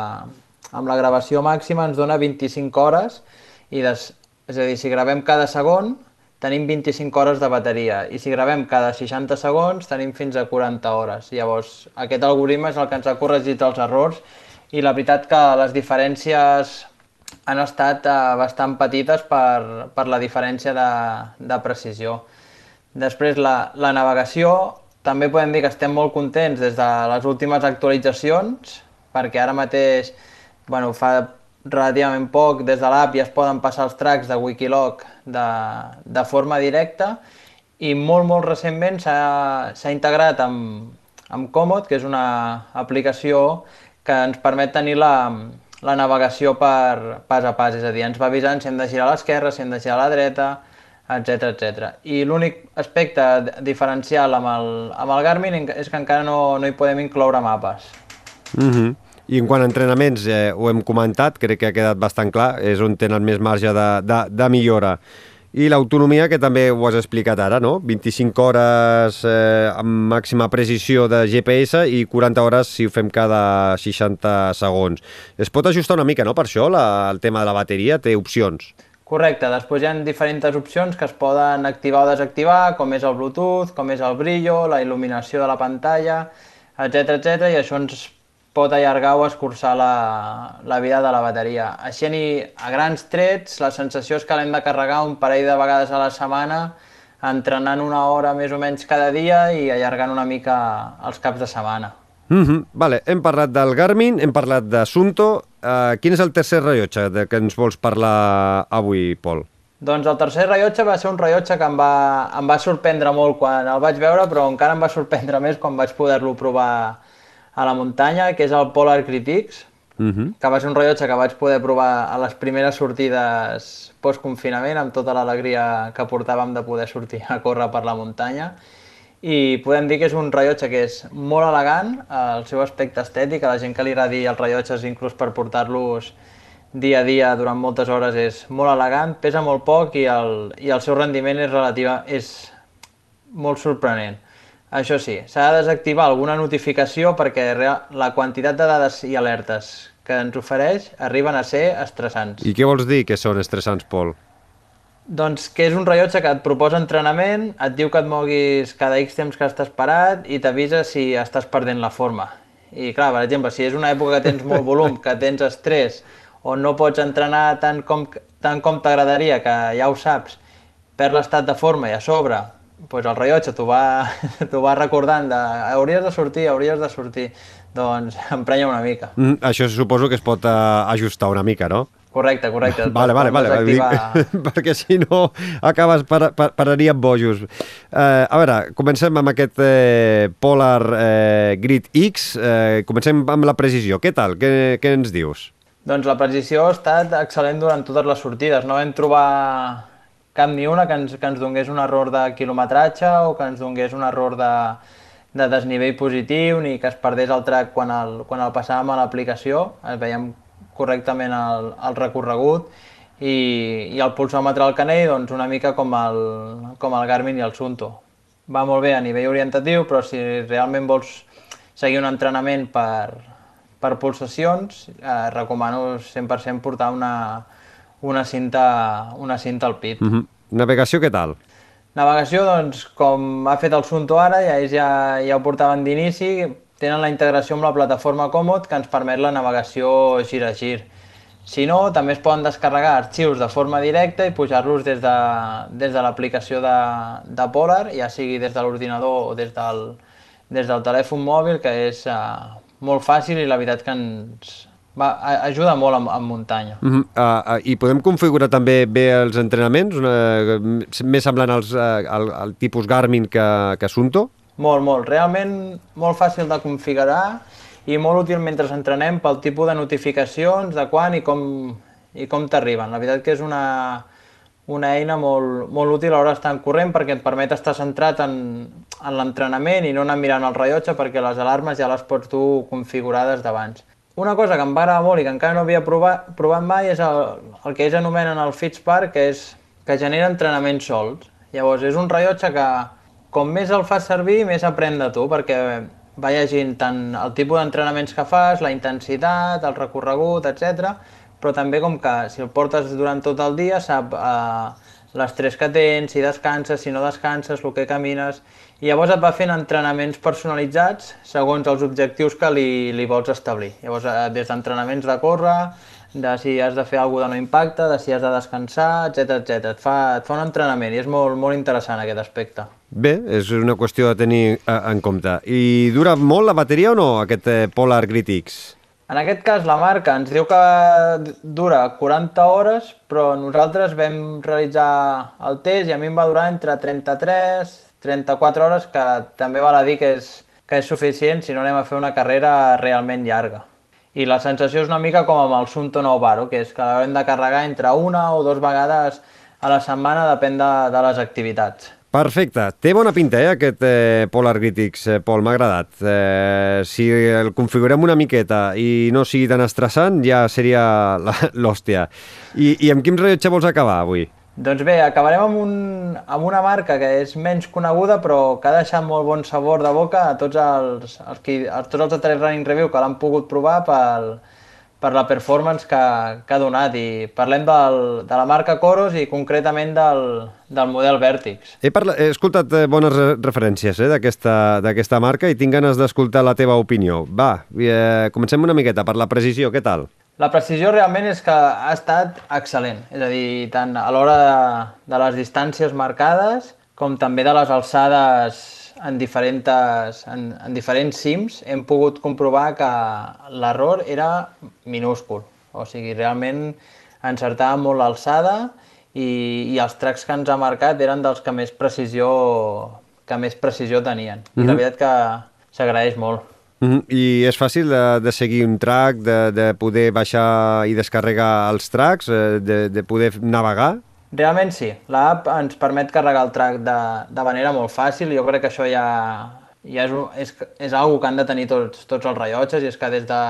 amb la gravació màxima ens dona 25 hores, i des, és a dir, si gravem cada segon, tenim 25 hores de bateria i si gravem cada 60 segons tenim fins a 40 hores. Llavors, aquest algoritme és el que ens ha corregit els errors i la veritat que les diferències han estat eh, bastant petites per, per la diferència de, de precisió. Després, la, la navegació, també podem dir que estem molt contents des de les últimes actualitzacions, perquè ara mateix bueno, fa relativament poc, des de l'app ja es poden passar els tracks de Wikiloc de, de forma directa i molt, molt recentment s'ha integrat amb, amb Comod, que és una aplicació que ens permet tenir la, la navegació per pas a pas, és a dir, ens va avisant si hem de girar a l'esquerra, si hem de girar a la dreta, etc etc. I l'únic aspecte diferencial amb el, amb el Garmin és que encara no, no hi podem incloure mapes. Mm -hmm. I en quant a entrenaments, eh, ho hem comentat, crec que ha quedat bastant clar, és on tenen més marge de, de, de millora. I l'autonomia, que també ho has explicat ara, no? 25 hores eh, amb màxima precisió de GPS i 40 hores si ho fem cada 60 segons. Es pot ajustar una mica, no?, per això, la, el tema de la bateria té opcions. Correcte, després hi ha diferents opcions que es poden activar o desactivar, com és el Bluetooth, com és el brillo, la il·luminació de la pantalla, etc etc i això ens pot allargar o escurçar la, la vida de la bateria. Així, a grans trets, la sensació és que l'hem de carregar un parell de vegades a la setmana, entrenant una hora més o menys cada dia i allargant una mica els caps de setmana. Mm -hmm. vale. Hem parlat del Garmin, hem parlat de Sunto. Uh, quin és el tercer rellotge de que ens vols parlar avui, Pol? Doncs el tercer rellotge va ser un rellotge que em va, em va sorprendre molt quan el vaig veure, però encara em va sorprendre <laughs> més quan vaig poder-lo provar a la muntanya, que és el Polar Critics, uh mhm. -huh. que va ser un rellotge que vaig poder provar a les primeres sortides post-confinament, amb tota l'alegria que portàvem de poder sortir a córrer per la muntanya. I podem dir que és un rellotge que és molt elegant, el seu aspecte estètic, a la gent que li agradi els rellotges inclús per portar-los dia a dia durant moltes hores és molt elegant, pesa molt poc i el, i el seu rendiment és relativa, és molt sorprenent. Això sí, s'ha de desactivar alguna notificació perquè la quantitat de dades i alertes que ens ofereix arriben a ser estressants. I què vols dir que són estressants, Pol? Doncs que és un rellotge que et proposa entrenament, et diu que et moguis cada X temps que estàs parat i t'avisa si estàs perdent la forma. I clar, per exemple, si és una època que tens molt volum, que tens estrès, o no pots entrenar tant com, tant com t'agradaria, que ja ho saps, per l'estat de forma i a sobre pues el rellotge t'ho va, <laughs> va recordant de hauries de sortir, hauries de sortir, doncs <laughs> emprenya una mica. Mm, això suposo que es pot uh, ajustar una mica, no? Correcte, correcte. <laughs> Vale, vale, vale, dic, perquè si no acabes per, per, pararíem bojos. Uh, a veure, comencem amb aquest uh, Polar uh, Grid X, uh, comencem amb la precisió. Què tal? Què, què ens dius? Doncs la precisió ha estat excel·lent durant totes les sortides. No vam trobar cap ni una que ens, que ens donés un error de quilometratge o que ens donés un error de, de desnivell positiu ni que es perdés el track quan el, quan el passàvem a l'aplicació. Veiem correctament el, el recorregut i, i el pulsòmetre al canell doncs una mica com el, com el Garmin i el Sunto. Va molt bé a nivell orientatiu, però si realment vols seguir un entrenament per, per pulsacions, eh, recomano 100% portar una, una, cinta, una cinta al pit. Mm -hmm. Navegació, què tal? Navegació, doncs, com ha fet el Sunto ara, ja, ells ja, ja ho portaven d'inici, tenen la integració amb la plataforma Komoot que ens permet la navegació gir a gir. Si no, també es poden descarregar arxius de forma directa i pujar-los des de, des de l'aplicació de, de Polar, ja sigui des de l'ordinador o des del, des del telèfon mòbil, que és uh, molt fàcil i la veritat que ens va, ajuda molt en, en muntanya. Uh -huh. uh, uh, I podem configurar també bé els entrenaments, una, més semblant als, uh, al, al tipus Garmin que, que Sunto? Molt, molt. Realment molt fàcil de configurar i molt útil mentre entrenem pel tipus de notificacions, de quan i com, i com t'arriben. La veritat que és una, una eina molt, molt útil a l'hora d'estar en corrent perquè et permet estar centrat en, en l'entrenament i no anar mirant el rellotge perquè les alarmes ja les pots dur configurades d'abans. Una cosa que em va agradar molt i que encara no havia provat, provat mai és el, el que ells anomenen el Fitspar, que és que genera entrenaments sols. Llavors, és un rellotge que com més el fas servir, més aprèn de tu, perquè va llegint tant el tipus d'entrenaments que fas, la intensitat, el recorregut, etc però també com que si el portes durant tot el dia sap eh, l'estrès que tens, si descanses, si no descanses, el que camines, i llavors et va fent entrenaments personalitzats segons els objectius que li, li vols establir. Llavors, eh, des d'entrenaments de córrer, de si has de fer alguna de no impacte, de si has de descansar, etc etc. Et, fa, et fa un entrenament i és molt, molt interessant aquest aspecte. Bé, és una qüestió de tenir eh, en compte. I dura molt la bateria o no, aquest eh, Polar Gritix? En aquest cas, la marca ens diu que dura 40 hores, però nosaltres vam realitzar el test i a mi em va durar entre 33 34 hores, que també val a dir que és, que és suficient si no anem a fer una carrera realment llarga. I la sensació és una mica com amb el Sunto Nou Baro, que és que l'haurem de carregar entre una o dues vegades a la setmana, depèn de, de les activitats. Perfecte. Té bona pinta, eh, aquest eh, Polar Critics, eh, Pol, m'ha agradat. Eh, si el configurem una miqueta i no sigui tan estressant, ja seria l'hòstia. I, I amb quin rellotge vols acabar avui? Doncs bé, acabarem amb, un, amb una marca que és menys coneguda però que ha deixat molt bon sabor de boca a tots els, els, qui, a tots els de tres Running Review que l'han pogut provar pel, per la performance que, que ha donat i parlem del, de la marca Coros i concretament del, del model Vertix. He, parla... he escoltat eh, bones referències eh, d'aquesta marca i tinc ganes d'escoltar la teva opinió. Va, eh, comencem una miqueta per la precisió, què tal? La precisió realment és que ha estat excel·lent, és a dir, tant a l'hora de, de les distàncies marcades com també de les alçades en diferents, en, en diferents cims hem pogut comprovar que l'error era minúscul. O sigui, realment encertava molt l'alçada i, i els tracks que ens ha marcat eren dels que més precisió, que més precisió tenien. Mm -hmm. I la mhm. veritat que s'agraeix molt. Mm -hmm. I és fàcil de, de seguir un track, de, de poder baixar i descarregar els tracks, eh, de, de poder navegar? Realment sí. L'app ens permet carregar el track de, de manera molt fàcil. Jo crec que això ja, ja és, és, és una que han de tenir tots, tots els rellotges i és que des de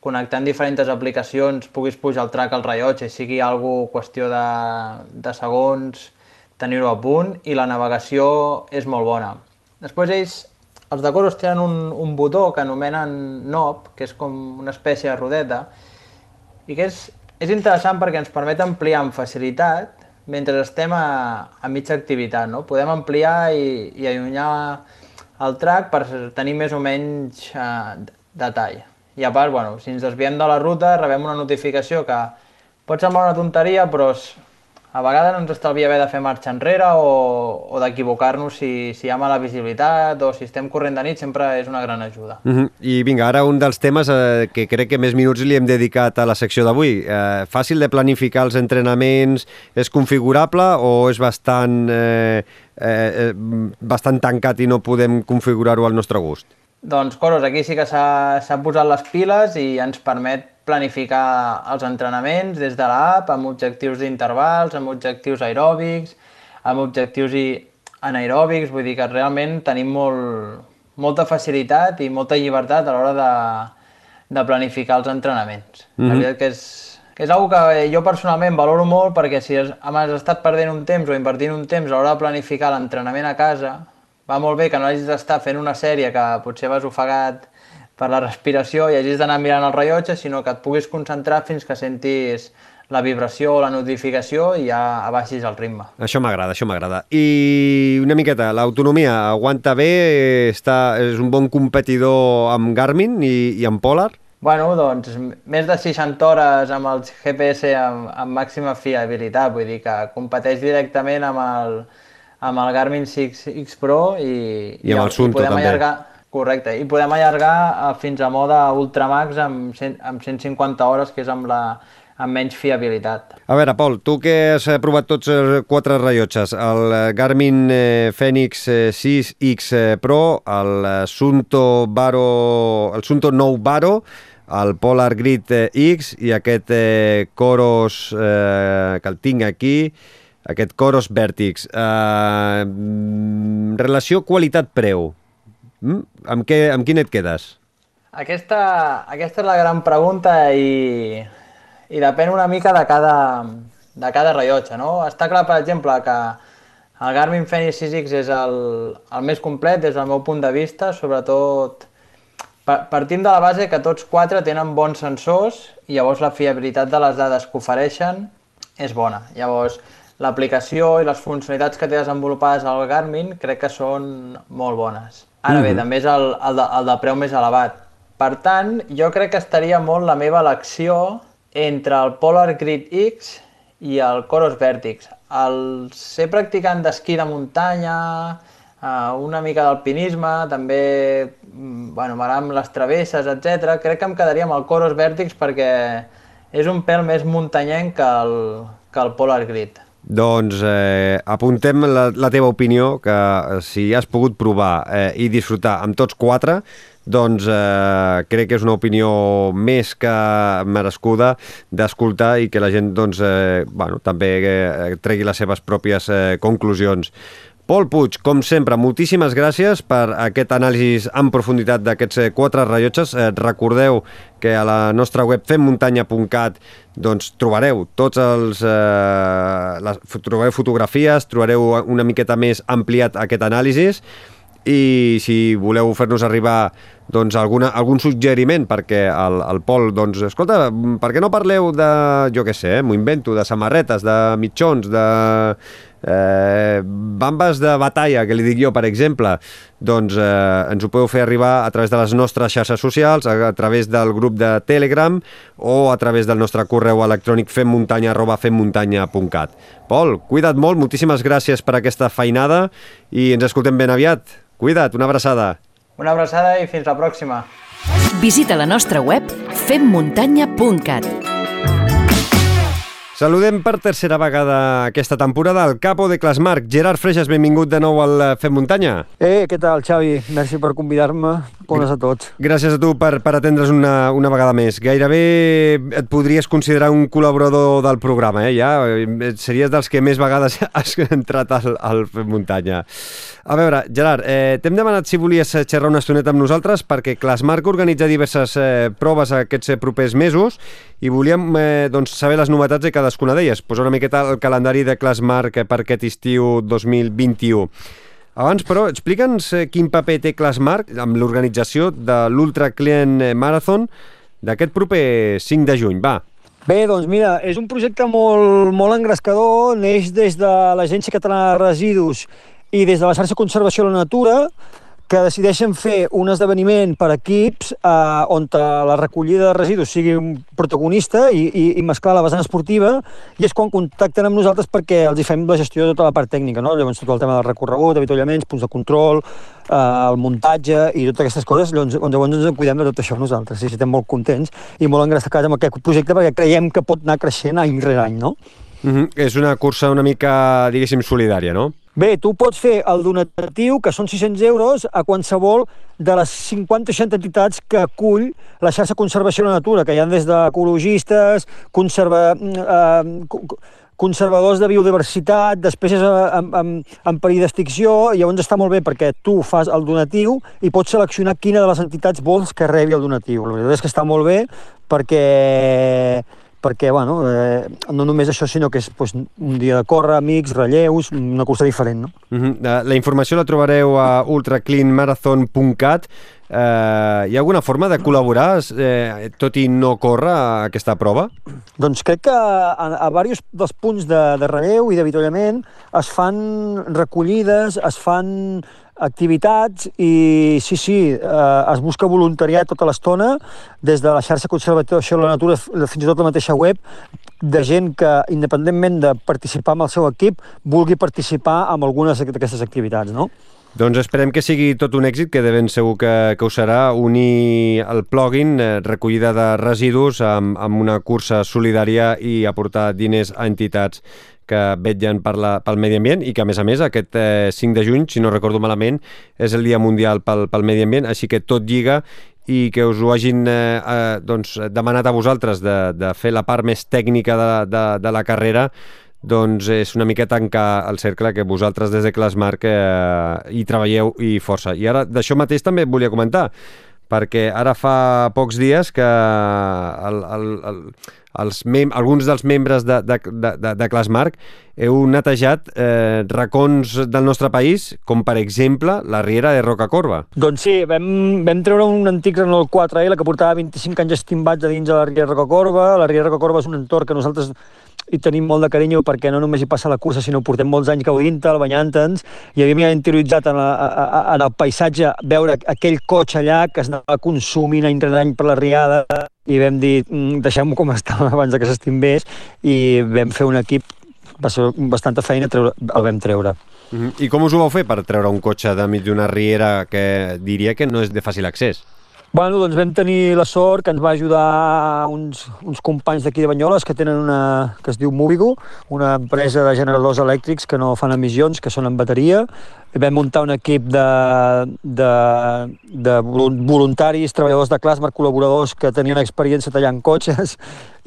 connectant diferents aplicacions puguis pujar el track al rellotge i sigui algo qüestió de, de segons tenir-ho a punt i la navegació és molt bona. Després ells, els de Coros tenen un, un botó que anomenen knob, que és com una espècie de rodeta, i que és, és interessant perquè ens permet ampliar amb facilitat mentre estem a, a mitja activitat. No? Podem ampliar i, i allunyar el track per tenir més o menys eh, detall. I a part, bueno, si ens desviem de la ruta, rebem una notificació que pot semblar una tonteria, però a vegades ens estalvia haver de fer marxa enrere o, o d'equivocar-nos si, si hi ha mala visibilitat o si estem corrent de nit, sempre és una gran ajuda. Uh -huh. I vinga, ara un dels temes eh, que crec que més minuts li hem dedicat a la secció d'avui. Eh, fàcil de planificar els entrenaments, és configurable o és bastant, eh, eh, bastant tancat i no podem configurar-ho al nostre gust? Doncs Coros aquí sí que s'ha posat les piles i ens permet planificar els entrenaments des de l'app amb objectius d'intervals, amb objectius aeròbics, amb objectius i anaeròbics, vull dir que realment tenim molt, molta facilitat i molta llibertat a l'hora de, de planificar els entrenaments. Mm -hmm. La mhm. veritat que és, que és una que jo personalment valoro molt perquè si has, has estat perdent un temps o invertint un temps a l'hora de planificar l'entrenament a casa, va molt bé que no hagis d'estar fent una sèrie que potser vas ofegat per la respiració i hagis d'anar mirant el rellotge, sinó que et puguis concentrar fins que sentis la vibració o la notificació i ja abaixis el ritme. Això m'agrada, això m'agrada. I una miqueta, l'autonomia aguanta bé, està, és un bon competidor amb Garmin i, i amb Polar? Bueno, doncs, més de 60 hores amb el GPS amb, amb màxima fiabilitat, vull dir que competeix directament amb el, amb el Garmin 6 X Pro i, i amb el Sunto també. Allargar, correcte, i podem allargar eh, fins a mode Ultramax amb, 100, amb 150 hores, que és amb la, amb menys fiabilitat. A veure, Pol, tu que has eh, provat tots els quatre rellotges, el eh, Garmin Fenix 6X Pro, el Sunto, Baro, el Sunto 9 Baro, el Polar Grid X i aquest Coros eh, que el tinc aquí, aquest Coros Vertix. Eh, relació qualitat-preu. Mm? Amb, què, amb quin et quedes? Aquesta, aquesta és la gran pregunta i i depèn una mica de cada, de cada rellotge, no? Està clar, per exemple, que el Garmin Fenix 6X és el, el més complet des del meu punt de vista, sobretot partim de la base que tots quatre tenen bons sensors i llavors la fiabilitat de les dades que ofereixen és bona. Llavors, l'aplicació i les funcionalitats que té desenvolupades al Garmin crec que són molt bones. Ara bé, mm -hmm. també és el, el, de, el de preu més elevat. Per tant, jo crec que estaria molt la meva elecció entre el Polar Grid X i el Coros Vertix. El ser practicant d'esquí de muntanya, eh, una mica d'alpinisme, també mm, bueno, m'agraden les travesses, etc. Crec que em quedaria amb el Coros Vertix perquè és un pèl més muntanyenc que el, que el Polar Grid. Doncs eh, apuntem la, la teva opinió, que eh, si has pogut provar eh, i disfrutar amb tots quatre, doncs eh, crec que és una opinió més que merescuda d'escoltar i que la gent doncs, eh, bueno, també eh, tregui les seves pròpies eh, conclusions. Pol Puig, com sempre, moltíssimes gràcies per aquest anàlisi en profunditat d'aquests eh, quatre rellotges. Eh, recordeu que a la nostra web femmuntanya.cat doncs, trobareu tots els... Eh, les, trobareu fotografies, trobareu una miqueta més ampliat aquest anàlisi i si voleu fer-nos arribar doncs, alguna, algun suggeriment perquè el, el Pol, doncs, escolta, per què no parleu de, jo què sé, eh, m'ho invento, de samarretes, de mitjons, de eh, bambes de batalla, que li dic jo, per exemple, doncs eh, ens ho podeu fer arribar a través de les nostres xarxes socials, a, a través del grup de Telegram o a través del nostre correu electrònic femmuntanya arroba femmuntanya.cat. Pol, cuida't molt, moltíssimes gràcies per aquesta feinada i ens escoltem ben aviat. Cuida't, una abraçada. Una abraçada i fins la pròxima. Visita la nostra web femmuntanya.cat. Saludem per tercera vegada aquesta temporada el capo de Clasmarc. Gerard Freixas, benvingut de nou al Fem Muntanya. Eh, què tal, Xavi? Merci per convidar-me. Bones a tots. Gràcies a tu per, per atendre's una, una vegada més. Gairebé et podries considerar un col·laborador del programa, eh? Ja series dels que més vegades <laughs> has entrat al, al Muntanya. A veure, Gerard, eh, t'hem demanat si volies xerrar una estoneta amb nosaltres perquè Clasmarc organitza diverses eh, proves aquests eh, propers mesos i volíem eh, doncs, saber les novetats de cadascuna d'elles. Posar una miqueta el calendari de Clasmarc per aquest estiu 2021. Abans, però, explica'ns eh, quin paper té Clasmark amb l'organització de l'Ultra Client Marathon d'aquest proper 5 de juny. Va. Bé, doncs mira, és un projecte molt, molt engrescador, neix des de l'Agència Catalana de Residus i des de la xarxa Conservació de la Natura, que decideixen fer un esdeveniment per equips eh, on la recollida de residus sigui un protagonista i, i, i mesclar la vessant esportiva i és quan contacten amb nosaltres perquè els hi fem la gestió de tota la part tècnica, no? llavors tot el tema del recorregut, avituallaments, punts de control, eh, el muntatge i totes aquestes coses, llavors, llavors ens en cuidem de tot això nosaltres i estem molt contents i molt engrescats amb aquest projecte perquè creiem que pot anar creixent any rere any, no? Mm -hmm. És una cursa una mica, diguéssim, solidària, no? Bé, tu pots fer el donatiu, que són 600 euros, a qualsevol de les 50-60 entitats que acull la xarxa Conservació de la Natura, que hi ha des d'ecologistes, conserva, eh, conservadors de biodiversitat, d'espècies en, en, en perill d'extinció, llavors està molt bé perquè tu fas el donatiu i pots seleccionar quina de les entitats vols que rebi el donatiu. La veritat és que està molt bé perquè perquè bueno, eh, no només això, sinó que és pues, un dia de córrer, amics, relleus, una cursa diferent. No? Uh -huh. La informació la trobareu a ultracleanmarathon.cat. Eh, hi ha alguna forma de col·laborar, eh, tot i no córrer a aquesta prova? Doncs crec que a, a diversos dels punts de, de relleu i d'avituallament es fan recollides, es fan activitats i sí, sí, eh, es busca voluntariat tota l'estona des de la xarxa Conservació de la Natura fins i tot la mateixa web de gent que, independentment de participar amb el seu equip, vulgui participar en algunes d'aquestes activitats, no? Doncs esperem que sigui tot un èxit, que de ben segur que, que ho serà, unir el plugin, eh, recollida de residus, amb, amb una cursa solidària i aportar diners a entitats que vetllen per la, pel medi ambient i que, a més a més, aquest eh, 5 de juny, si no recordo malament, és el Dia Mundial pel, pel Medi Ambient, així que tot lliga i que us ho hagin eh, eh, doncs, demanat a vosaltres de, de fer la part més tècnica de, de, de la carrera, doncs és una mica tancar el cercle que vosaltres des de Clasmarc eh, hi treballeu i força. I ara d'això mateix també volia comentar, perquè ara fa pocs dies que el, el, el, els mem alguns dels membres de, de, de, de Clasmarc heu netejat eh, racons del nostre país, com per exemple la Riera de Rocacorba. Doncs sí, vam, vam treure un antic Renault 4L que portava 25 anys estimbats a dins de la Riera de Rocacorba. La Riera de Rocacorba és un entorn que nosaltres i tenim molt de carinyo perquè no només hi passa la cursa, sinó portem molts anys gaudint-te'l, banyant-nos, i havíem interioritzat en, la, a, en el paisatge veure aquell cotxe allà que es anava consumint any rere any per la riada, i vam dir, mm, deixem-ho com estava <laughs> abans que s'estimbés, i vam fer un equip, va ser bastanta feina, treure, el vam treure. -huh. I com us ho vau fer per treure un cotxe de mig d'una riera que diria que no és de fàcil accés? Bueno, doncs vam tenir la sort que ens va ajudar uns, uns companys d'aquí de Banyoles que tenen una, que es diu Movigo, una empresa de generadors elèctrics que no fan emissions, que són en bateria. Vam muntar un equip de, de, de voluntaris, treballadors de Clasmar, col·laboradors que tenien experiència tallant cotxes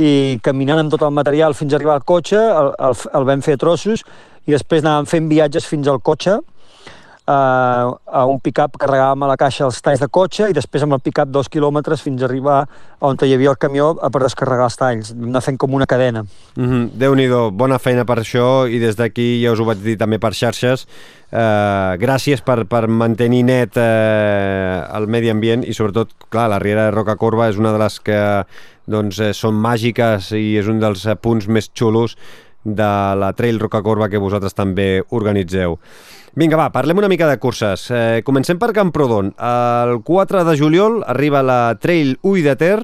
i caminant amb tot el material fins a arribar al cotxe, el, el, el vam fer a trossos i després anàvem fent viatges fins al cotxe a, a un pick-up carregàvem a la caixa els talls de cotxe i després amb el pick-up dos quilòmetres fins a arribar on hi havia el camió per descarregar els talls. Vam anar fent com una cadena. Mm -hmm. Déu-n'hi-do, bona feina per això i des d'aquí ja us ho vaig dir també per xarxes. Eh, gràcies per, per mantenir net eh, el medi ambient i sobretot, clar, la Riera de Roca Corba és una de les que doncs, eh, són màgiques i és un dels punts més xulos de la Trail Roca Corba que vosaltres també organitzeu. Vinga, va, parlem una mica de curses. Eh, comencem per Camprodon. El 4 de juliol arriba la Trail Ull de Ter.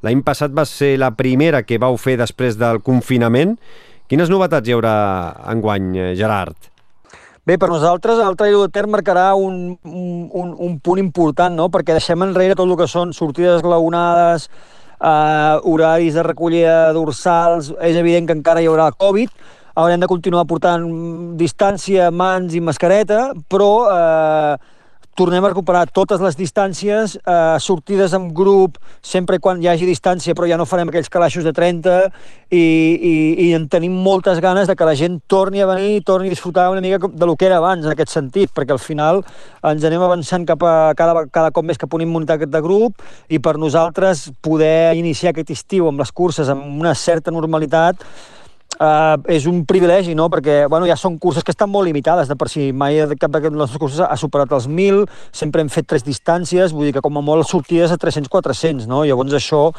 L'any passat va ser la primera que vau fer després del confinament. Quines novetats hi haurà enguany, eh, Gerard? Bé, per nosaltres el Trail de Ter marcarà un, un, un punt important, no? perquè deixem enrere tot el que són sortides glaonades, eh, horaris de recollida dorsals, és evident que encara hi haurà Covid, haurem de continuar portant distància, mans i mascareta, però eh, tornem a recuperar totes les distàncies, eh, sortides en grup, sempre quan hi hagi distància, però ja no farem aquells calaixos de 30, i, i, i en tenim moltes ganes de que la gent torni a venir torni a disfrutar una mica de lo que era abans, en aquest sentit, perquè al final ens anem avançant cap a cada, cada cop més cap a una immunitat de grup, i per nosaltres poder iniciar aquest estiu amb les curses amb una certa normalitat Uh, és un privilegi, no? perquè bueno, ja són curses que estan molt limitades, de per si mai cap les nostres curses ha superat els 1.000, sempre hem fet tres distàncies, vull dir que com a molt sortides a 300-400, no? llavors això,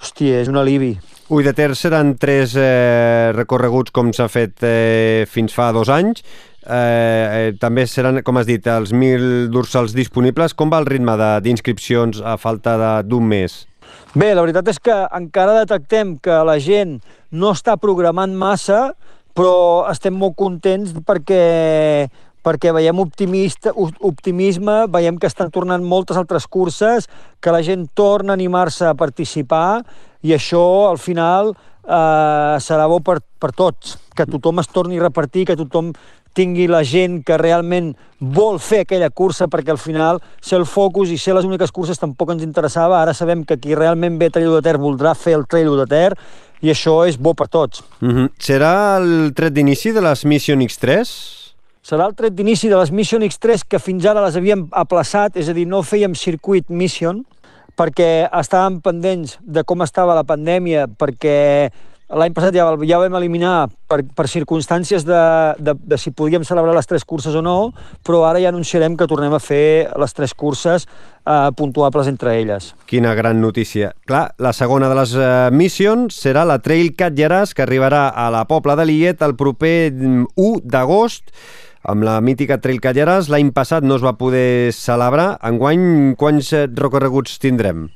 hòstia, és un alivi. Ui, de Ter seran tres eh, recorreguts com s'ha fet eh, fins fa dos anys, eh, eh, també seran, com has dit, els 1.000 dorsals disponibles. Com va el ritme d'inscripcions a falta d'un mes? Bé, la veritat és que encara detectem que la gent no està programant massa, però estem molt contents perquè perquè veiem optimista, optimisme, veiem que estan tornant moltes altres curses, que la gent torna a animar-se a participar i això, al final, eh, serà bo per, per tots, que tothom es torni a repartir, que tothom tingui la gent que realment vol fer aquella cursa, perquè al final ser el focus i ser les úniques curses tampoc ens interessava. Ara sabem que qui realment ve a Trail de Ter voldrà fer el Trail de Ter i això és bo per tots. Mm -hmm. Serà el tret d'inici de les Mission X3? Serà el tret d'inici de les Mission X3 que fins ara les havíem aplaçat, és a dir, no fèiem circuit Mission, perquè estàvem pendents de com estava la pandèmia, perquè L'any passat ja, ja vam eliminar per, per circumstàncies de, de, de si podíem celebrar les tres curses o no, però ara ja anunciarem que tornem a fer les tres curses eh, puntuables entre elles. Quina gran notícia. Clar, la segona de les eh, missions serà la Trail Catlllaràs, que arribarà a la Pobla de Lillet el proper 1 mm, d'agost amb la mítica Trail Catlllaràs. L'any passat no es va poder celebrar. Enguany, quants eh, recorreguts tindrem?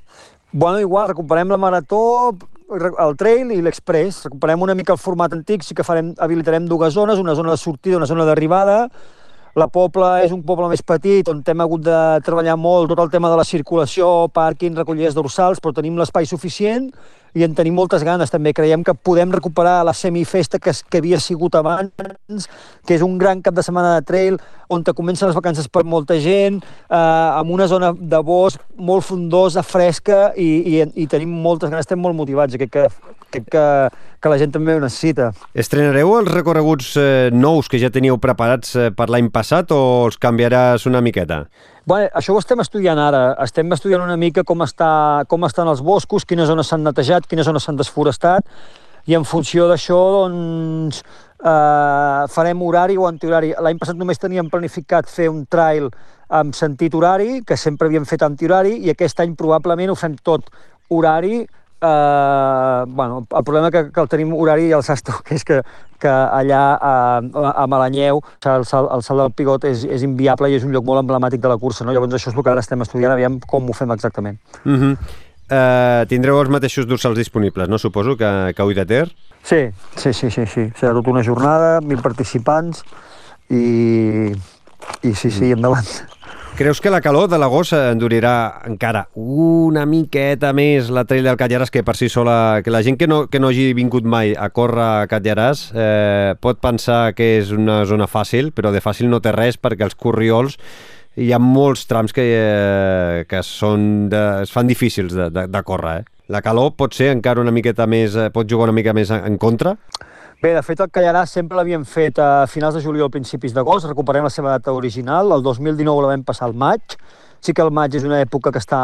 Bueno, igual, recuperem la marató, el trail i l'express. Recuperem una mica el format antic, sí que farem, habilitarem dues zones, una zona de sortida, una zona d'arribada. La Pobla és un poble més petit, on hem hagut de treballar molt tot el tema de la circulació, pàrquing, recollides dorsals, però tenim l'espai suficient i en tenim moltes ganes també. Creiem que podem recuperar la semifesta que, que havia sigut abans, que és un gran cap de setmana de trail on te comencen les vacances per molta gent, eh, amb una zona de bosc molt frondosa, fresca i, i, i tenim moltes ganes, estem molt motivats. Crec que, crec que, que la gent també ho necessita. Estrenareu els recorreguts eh, nous que ja teníeu preparats eh, per l'any passat o els canviaràs una miqueta? Bé, això ho estem estudiant ara. Estem estudiant una mica com, està, com estan els boscos, quines zones s'han netejat, quines zones s'han desforestat, i en funció d'això, doncs, eh, farem horari o antihorari. L'any passat només teníem planificat fer un trail amb sentit horari, que sempre havíem fet antihorari, i aquest any probablement ho fem tot horari, eh, bueno, el problema que, que el tenim horari al Sasto, <laughs> que és que, que allà a, a Malanyeu el salt, el salt del Pigot és, és inviable i és un lloc molt emblemàtic de la cursa, no? llavors això és el que ara estem estudiant, aviam com ho fem exactament. Uh -huh. Uh, tindreu els mateixos dorsals disponibles, no? Suposo que, que Ui de Ter? Sí, sí, sí, sí, sí. Serà tota una jornada, mil participants i, i sí, sí, endavant. Creus que la calor de l'agost endurirà encara una miqueta més la trail del Catlllaràs que per si sola... Que la gent que no, que no hagi vingut mai a córrer a Catlllaràs eh, pot pensar que és una zona fàcil, però de fàcil no té res perquè els corriols hi ha molts trams que, eh, que són de, es fan difícils de, de, de córrer. Eh? La calor pot ser encara una miqueta més... Eh, pot jugar una mica més en, en contra? Bé, de fet, el Callarà sempre l'havíem fet a finals de juliol, principis d'agost, recuperem la seva data original, el 2019 la vam passar al maig, sí que el maig és una època que està,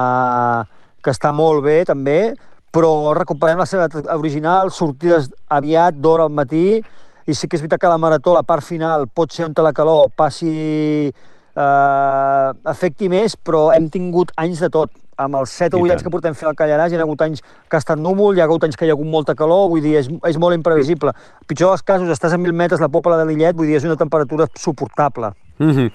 que està molt bé, també, però recuperem la seva data original, sortides aviat, d'hora al matí, i sí que és veritat que la marató, la part final, pot ser on la calor passi eh, afecti més, però hem tingut anys de tot amb els 7 o 8 anys que portem fent el Callaràs, hi ha hagut anys que ha estat núvol, hi ha hagut anys que hi ha hagut molta calor, vull dir, és, és molt imprevisible. Pitjor dels casos, estàs a 1.000 metres, la Pobla de Lillet, vull dir, és una temperatura suportable. Mm -hmm.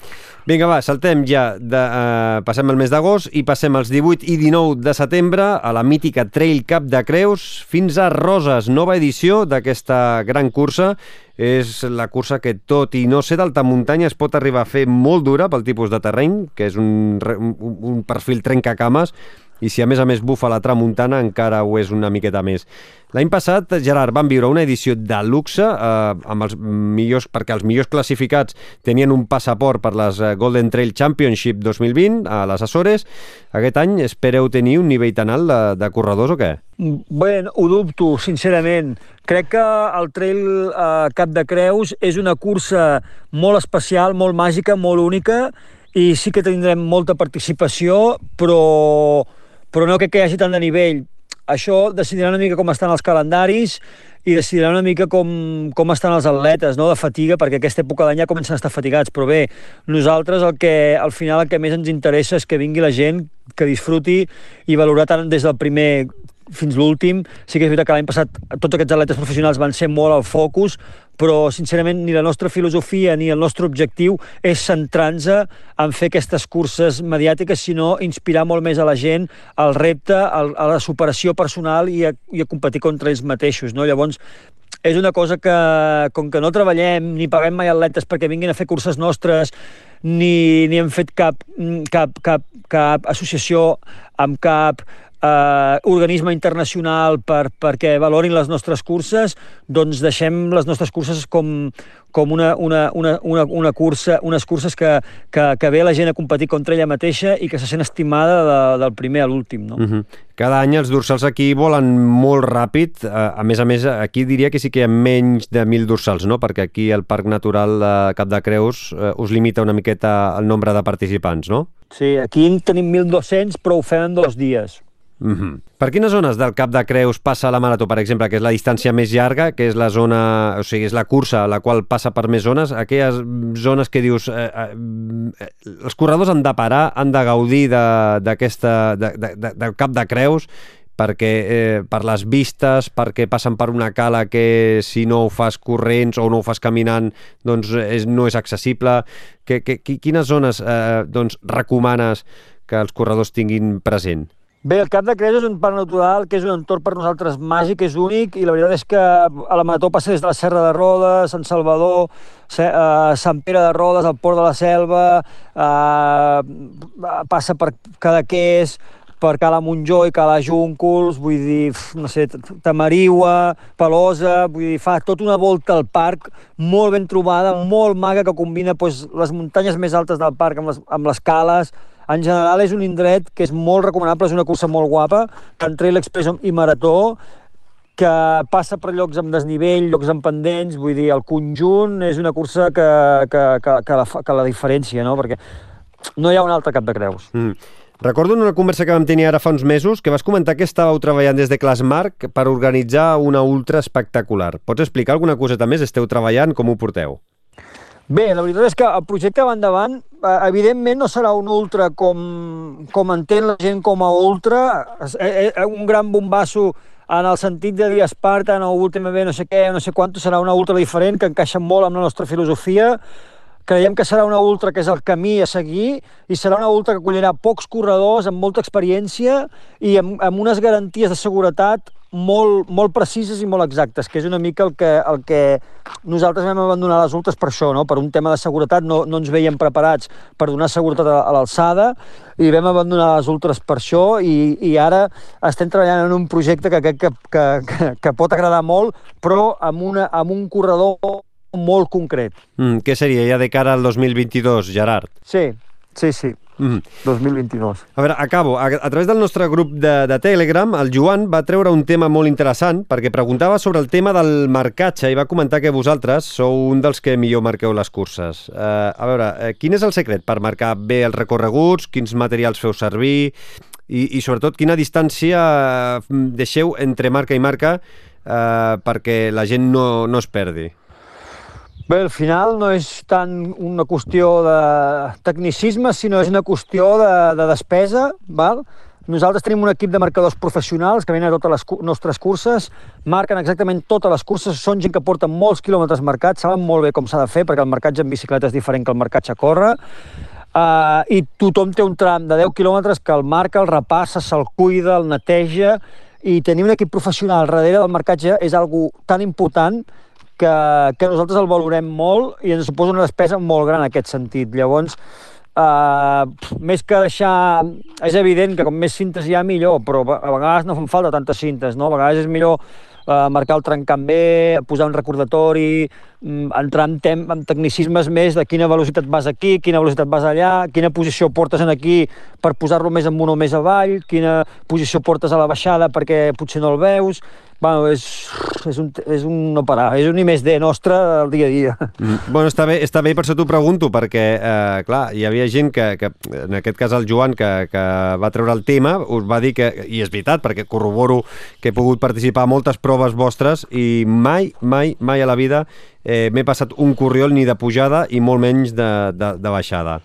Vinga, va, saltem ja, de, uh, passem el mes d'agost i passem els 18 i 19 de setembre a la mítica Trail Cup de Creus fins a Roses, nova edició d'aquesta gran cursa. És la cursa que, tot i no ser d'alta muntanya, es pot arribar a fer molt dura pel tipus de terreny, que és un, un, un perfil trencacames, i si a més a més bufa la tramuntana encara ho és una miqueta més. L'any passat, Gerard, van viure una edició de luxe eh, amb els millors, perquè els millors classificats tenien un passaport per les eh, Golden Trail Championship 2020 a les Açores. Aquest any espereu tenir un nivell tan alt de, de corredors o què? Bé, ho dubto, sincerament. Crec que el Trail eh, Cap de Creus és una cursa molt especial, molt màgica, molt única, i sí que tindrem molta participació, però però no crec que hi hagi tant de nivell. Això decidirà una mica com estan els calendaris i decidirà una mica com, com estan els atletes, no? de fatiga, perquè aquesta època d'any ja comencen a estar fatigats, però bé, nosaltres el que, al final el que més ens interessa és que vingui la gent, que disfruti i valorar tant des del primer fins l'últim. Sí que és veritat que l'any passat tots aquests atletes professionals van ser molt al focus, però sincerament ni la nostra filosofia ni el nostre objectiu és centrar-nos en fer aquestes curses mediàtiques, sinó inspirar molt més a la gent al repte, a la superació personal i a, i a competir contra ells mateixos. No? Llavors, és una cosa que, com que no treballem ni paguem mai atletes perquè vinguin a fer curses nostres, ni, ni hem fet cap, cap, cap, cap associació amb cap eh, organisme internacional per, perquè valorin les nostres curses, doncs deixem les nostres curses com, com una, una, una, una, una cursa, unes curses que, que, que ve la gent a competir contra ella mateixa i que se sent estimada de, del primer a l'últim. No? Uh -huh. Cada any els dorsals aquí volen molt ràpid. A més a més, aquí diria que sí que hi ha menys de 1.000 dorsals, no? perquè aquí el Parc Natural de Cap de Creus eh, us limita una miqueta el nombre de participants, no? Sí, aquí en tenim 1.200, però ho fem en dos dies. Mm -hmm. Per quines zones del Cap de Creus passa la marató, per exemple, que és la distància més llarga, que és la zona, o sigui, és la cursa la qual passa per més zones, aquelles zones que dius eh, eh, eh els corredors han de parar, han de gaudir d'aquesta de, de, de, del Cap de Creus perquè eh, per les vistes, perquè passen per una cala que si no ho fas corrents o no ho fas caminant doncs és, no és accessible. Que, que, quines zones eh, doncs, recomanes que els corredors tinguin present? Bé, el Cap de Creus és un parc natural que és un entorn per nosaltres màgic, és únic, i la veritat és que a la Marató passa des de la Serra de Rodes, Sant Salvador, eh, Sant Pere de Rodes, el Port de la Selva, eh, passa per Cadaqués, per Cala Montjó i Cala Júncols, vull dir, no sé, Tamariua, Pelosa, vull dir, fa tota una volta al parc molt ben trobada, molt maga, que combina doncs, les muntanyes més altes del parc amb les, amb les cales, en general és un indret que és molt recomanable, és una cursa molt guapa, tant Trail Express i Marató, que passa per llocs amb desnivell, llocs amb pendents, vull dir, el conjunt és una cursa que, que, que, que, la, que la diferència, no? perquè no hi ha un altre cap de creus. Mm. Recordo una conversa que vam tenir ara fa uns mesos que vas comentar que estàveu treballant des de Clasmark per organitzar una ultra espectacular. Pots explicar alguna coseta més? Esteu treballant? Com ho porteu? Bé, la veritat és que el projecte va endavant. Eh, evidentment no serà un ultra com, com entén la gent com a ultra, eh, eh, un gran bombasso en el sentit de dir Esparta, no, UTMB, no sé què, no sé quant, serà una ultra diferent que encaixa molt amb la nostra filosofia. Creiem que serà una ultra que és el camí a seguir i serà una ultra que acollirà pocs corredors amb molta experiència i amb, amb unes garanties de seguretat molt, molt precises i molt exactes, que és una mica el que, el que nosaltres vam abandonar les ultres per això, no? per un tema de seguretat, no, no ens veiem preparats per donar seguretat a, a l'alçada i vam abandonar les ultres per això i, i ara estem treballant en un projecte que crec que, que, que, que pot agradar molt, però amb, una, amb un corredor molt concret. Mm, què seria ja de cara al 2022, Gerard? Sí, sí, sí. Mm. 2022. A veure, acabo. A, a través del nostre grup de, de Telegram, el Joan va treure un tema molt interessant perquè preguntava sobre el tema del marcatge i va comentar que vosaltres sou un dels que millor marqueu les curses. Uh, a veure, uh, quin és el secret per marcar bé els recorreguts? Quins materials feu servir? I, i sobretot, quina distància deixeu entre marca i marca uh, perquè la gent no, no es perdi? Bé, al final no és tant una qüestió de tecnicisme, sinó és una qüestió de, de despesa, val? Nosaltres tenim un equip de marcadors professionals que venen a totes les nostres curses, marquen exactament totes les curses, són gent que porta molts quilòmetres marcats, saben molt bé com s'ha de fer, perquè el marcatge en bicicleta és diferent que el marcatge a córrer, uh, i tothom té un tram de 10 quilòmetres que el marca, el repassa, se'l cuida, el neteja, i tenir un equip professional darrere del marcatge és algo tan important que, que nosaltres el valorem molt i ens suposa una despesa molt gran en aquest sentit. Llavors, eh, més que deixar... És evident que com més cintes hi ha, millor, però a vegades no fan falta tantes cintes, no? A vegades és millor eh, marcar el trencant bé, posar un recordatori, mm, entrar en, tem en tecnicismes més de quina velocitat vas aquí, quina velocitat vas allà, quina posició portes en aquí per posar-lo més amunt o més avall, quina posició portes a la baixada perquè potser no el veus, bueno, és, és, un, és un no parar, és un I més D nostre del dia a dia. Mm, bueno, està bé, està bé, per això t'ho pregunto, perquè, eh, clar, hi havia gent que, que, en aquest cas el Joan, que, que va treure el tema, us va dir que, i és veritat, perquè corroboro que he pogut participar a moltes proves vostres i mai, mai, mai a la vida eh, m'he passat un corriol ni de pujada i molt menys de, de, de baixada.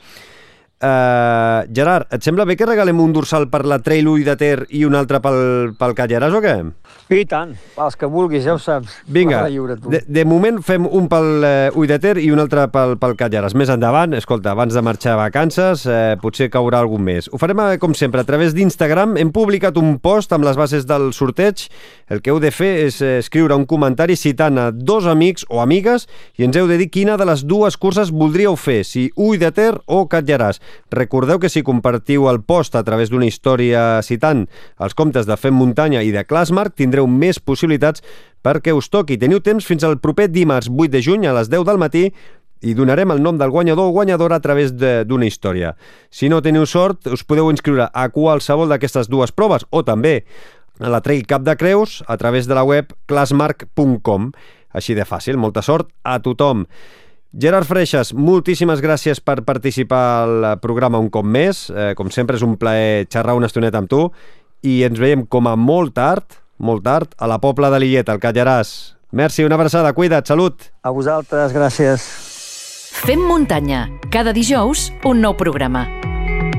Uh, Gerard, et sembla bé que regalem un dorsal per la Trail Ull de Ter i un altre pel, pel Callaràs o què? I tant, els que vulguis, ja ho saps. Vinga, lliure, de, de moment fem un pel uh, Ull de Ter i un altre pel, pel Callaràs. Més endavant, escolta, abans de marxar a vacances, eh, potser caurà algun més. Ho farem, eh, com sempre, a través d'Instagram. Hem publicat un post amb les bases del sorteig. El que heu de fer és eh, escriure un comentari citant a dos amics o amigues i ens heu de dir quina de les dues curses voldríeu fer, si Ull de Ter o Catllaràs. Recordeu que si compartiu el post a través d'una història citant els comptes de Fem Muntanya i de Clasmark, tindreu més possibilitats perquè us toqui. Teniu temps fins al proper dimarts 8 de juny a les 10 del matí i donarem el nom del guanyador o guanyadora a través d'una història. Si no teniu sort, us podeu inscriure a qualsevol d'aquestes dues proves o també a la Trail Cap de Creus a través de la web classmark.com. Així de fàcil. Molta sort a tothom. Gerard Freixas, moltíssimes gràcies per participar al programa un cop més. Eh, com sempre, és un plaer xerrar una estoneta amb tu i ens veiem com a molt tard, molt tard, a la Pobla de Lillet, al Callaràs. Merci, una abraçada, cuida't, salut! A vosaltres, gràcies. Fem muntanya. Cada dijous, un nou programa.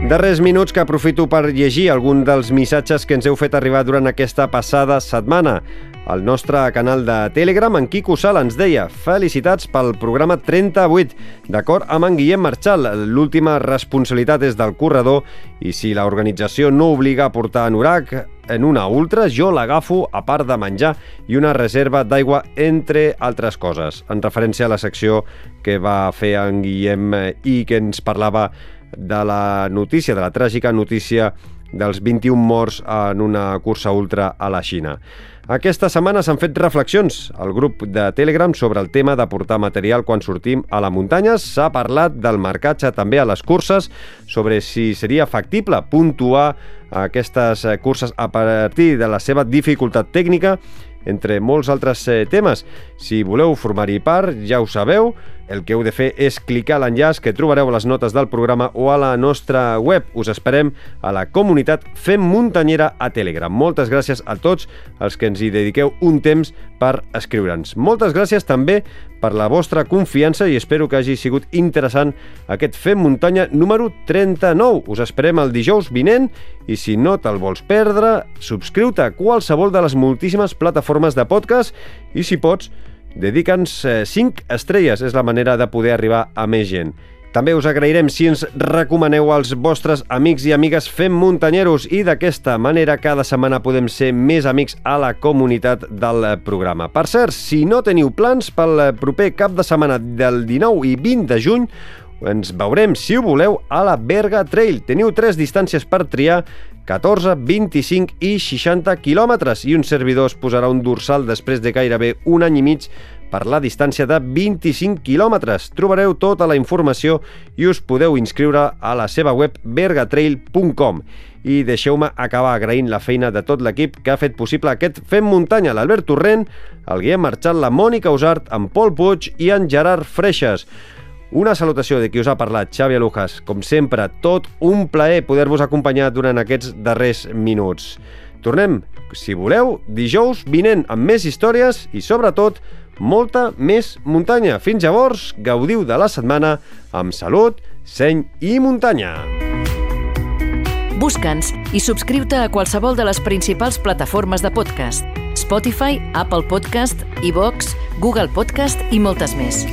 Darrers minuts que aprofito per llegir algun dels missatges que ens heu fet arribar durant aquesta passada setmana. Al nostre canal de Telegram, en Quico Sala ens deia felicitats pel programa 38. D'acord amb en Guillem Marchal, l'última responsabilitat és del corredor i si l'organització no obliga a portar anorac en una ultra, jo l'agafo a part de menjar i una reserva d'aigua, entre altres coses. En referència a la secció que va fer en Guillem i que ens parlava de la notícia, de la tràgica notícia dels 21 morts en una cursa ultra a la Xina. Aquesta setmana s'han fet reflexions al grup de Telegram sobre el tema de portar material quan sortim a la muntanya. S'ha parlat del marcatge també a les curses, sobre si seria factible puntuar aquestes curses a partir de la seva dificultat tècnica entre molts altres eh, temes. Si voleu formar-hi part, ja ho sabeu, el que heu de fer és clicar l'enllaç que trobareu a les notes del programa o a la nostra web. Us esperem a la comunitat Fem Muntanyera a Telegram. Moltes gràcies a tots els que ens hi dediqueu un temps per escriure'ns. Moltes gràcies també per la vostra confiança i espero que hagi sigut interessant aquest Fem Muntanya número 39. Us esperem el dijous vinent i si no te'l vols perdre, subscriu-te a qualsevol de les moltíssimes plataformes de podcast i si pots, dedica'ns 5 estrelles. És la manera de poder arribar a més gent. També us agrairem si ens recomaneu als vostres amics i amigues fem muntanyeros i d'aquesta manera cada setmana podem ser més amics a la comunitat del programa. Per cert, si no teniu plans pel proper cap de setmana del 19 i 20 de juny, ens veurem, si ho voleu, a la Berga Trail. Teniu tres distàncies per triar, 14, 25 i 60 quilòmetres i un servidor es posarà un dorsal després de gairebé un any i mig per la distància de 25 quilòmetres. Trobareu tota la informació i us podeu inscriure a la seva web bergatrail.com. I deixeu-me acabar agraint la feina de tot l'equip que ha fet possible aquest Fem Muntanya, l'Albert Torrent, el Guillem Marchal, la Mònica Usart, en Pol Puig i en Gerard Freixas. Una salutació de qui us ha parlat, Xavi Alujas. Com sempre, tot un plaer poder-vos acompanyar durant aquests darrers minuts. Tornem, si voleu, dijous vinent amb més històries i, sobretot, molta més muntanya. Fins llavors, gaudiu de la setmana amb salut, seny i muntanya. Busca'ns i subscriu-te a qualsevol de les principals plataformes de podcast. Spotify, Apple Podcast, iVox, Google Podcast i moltes més.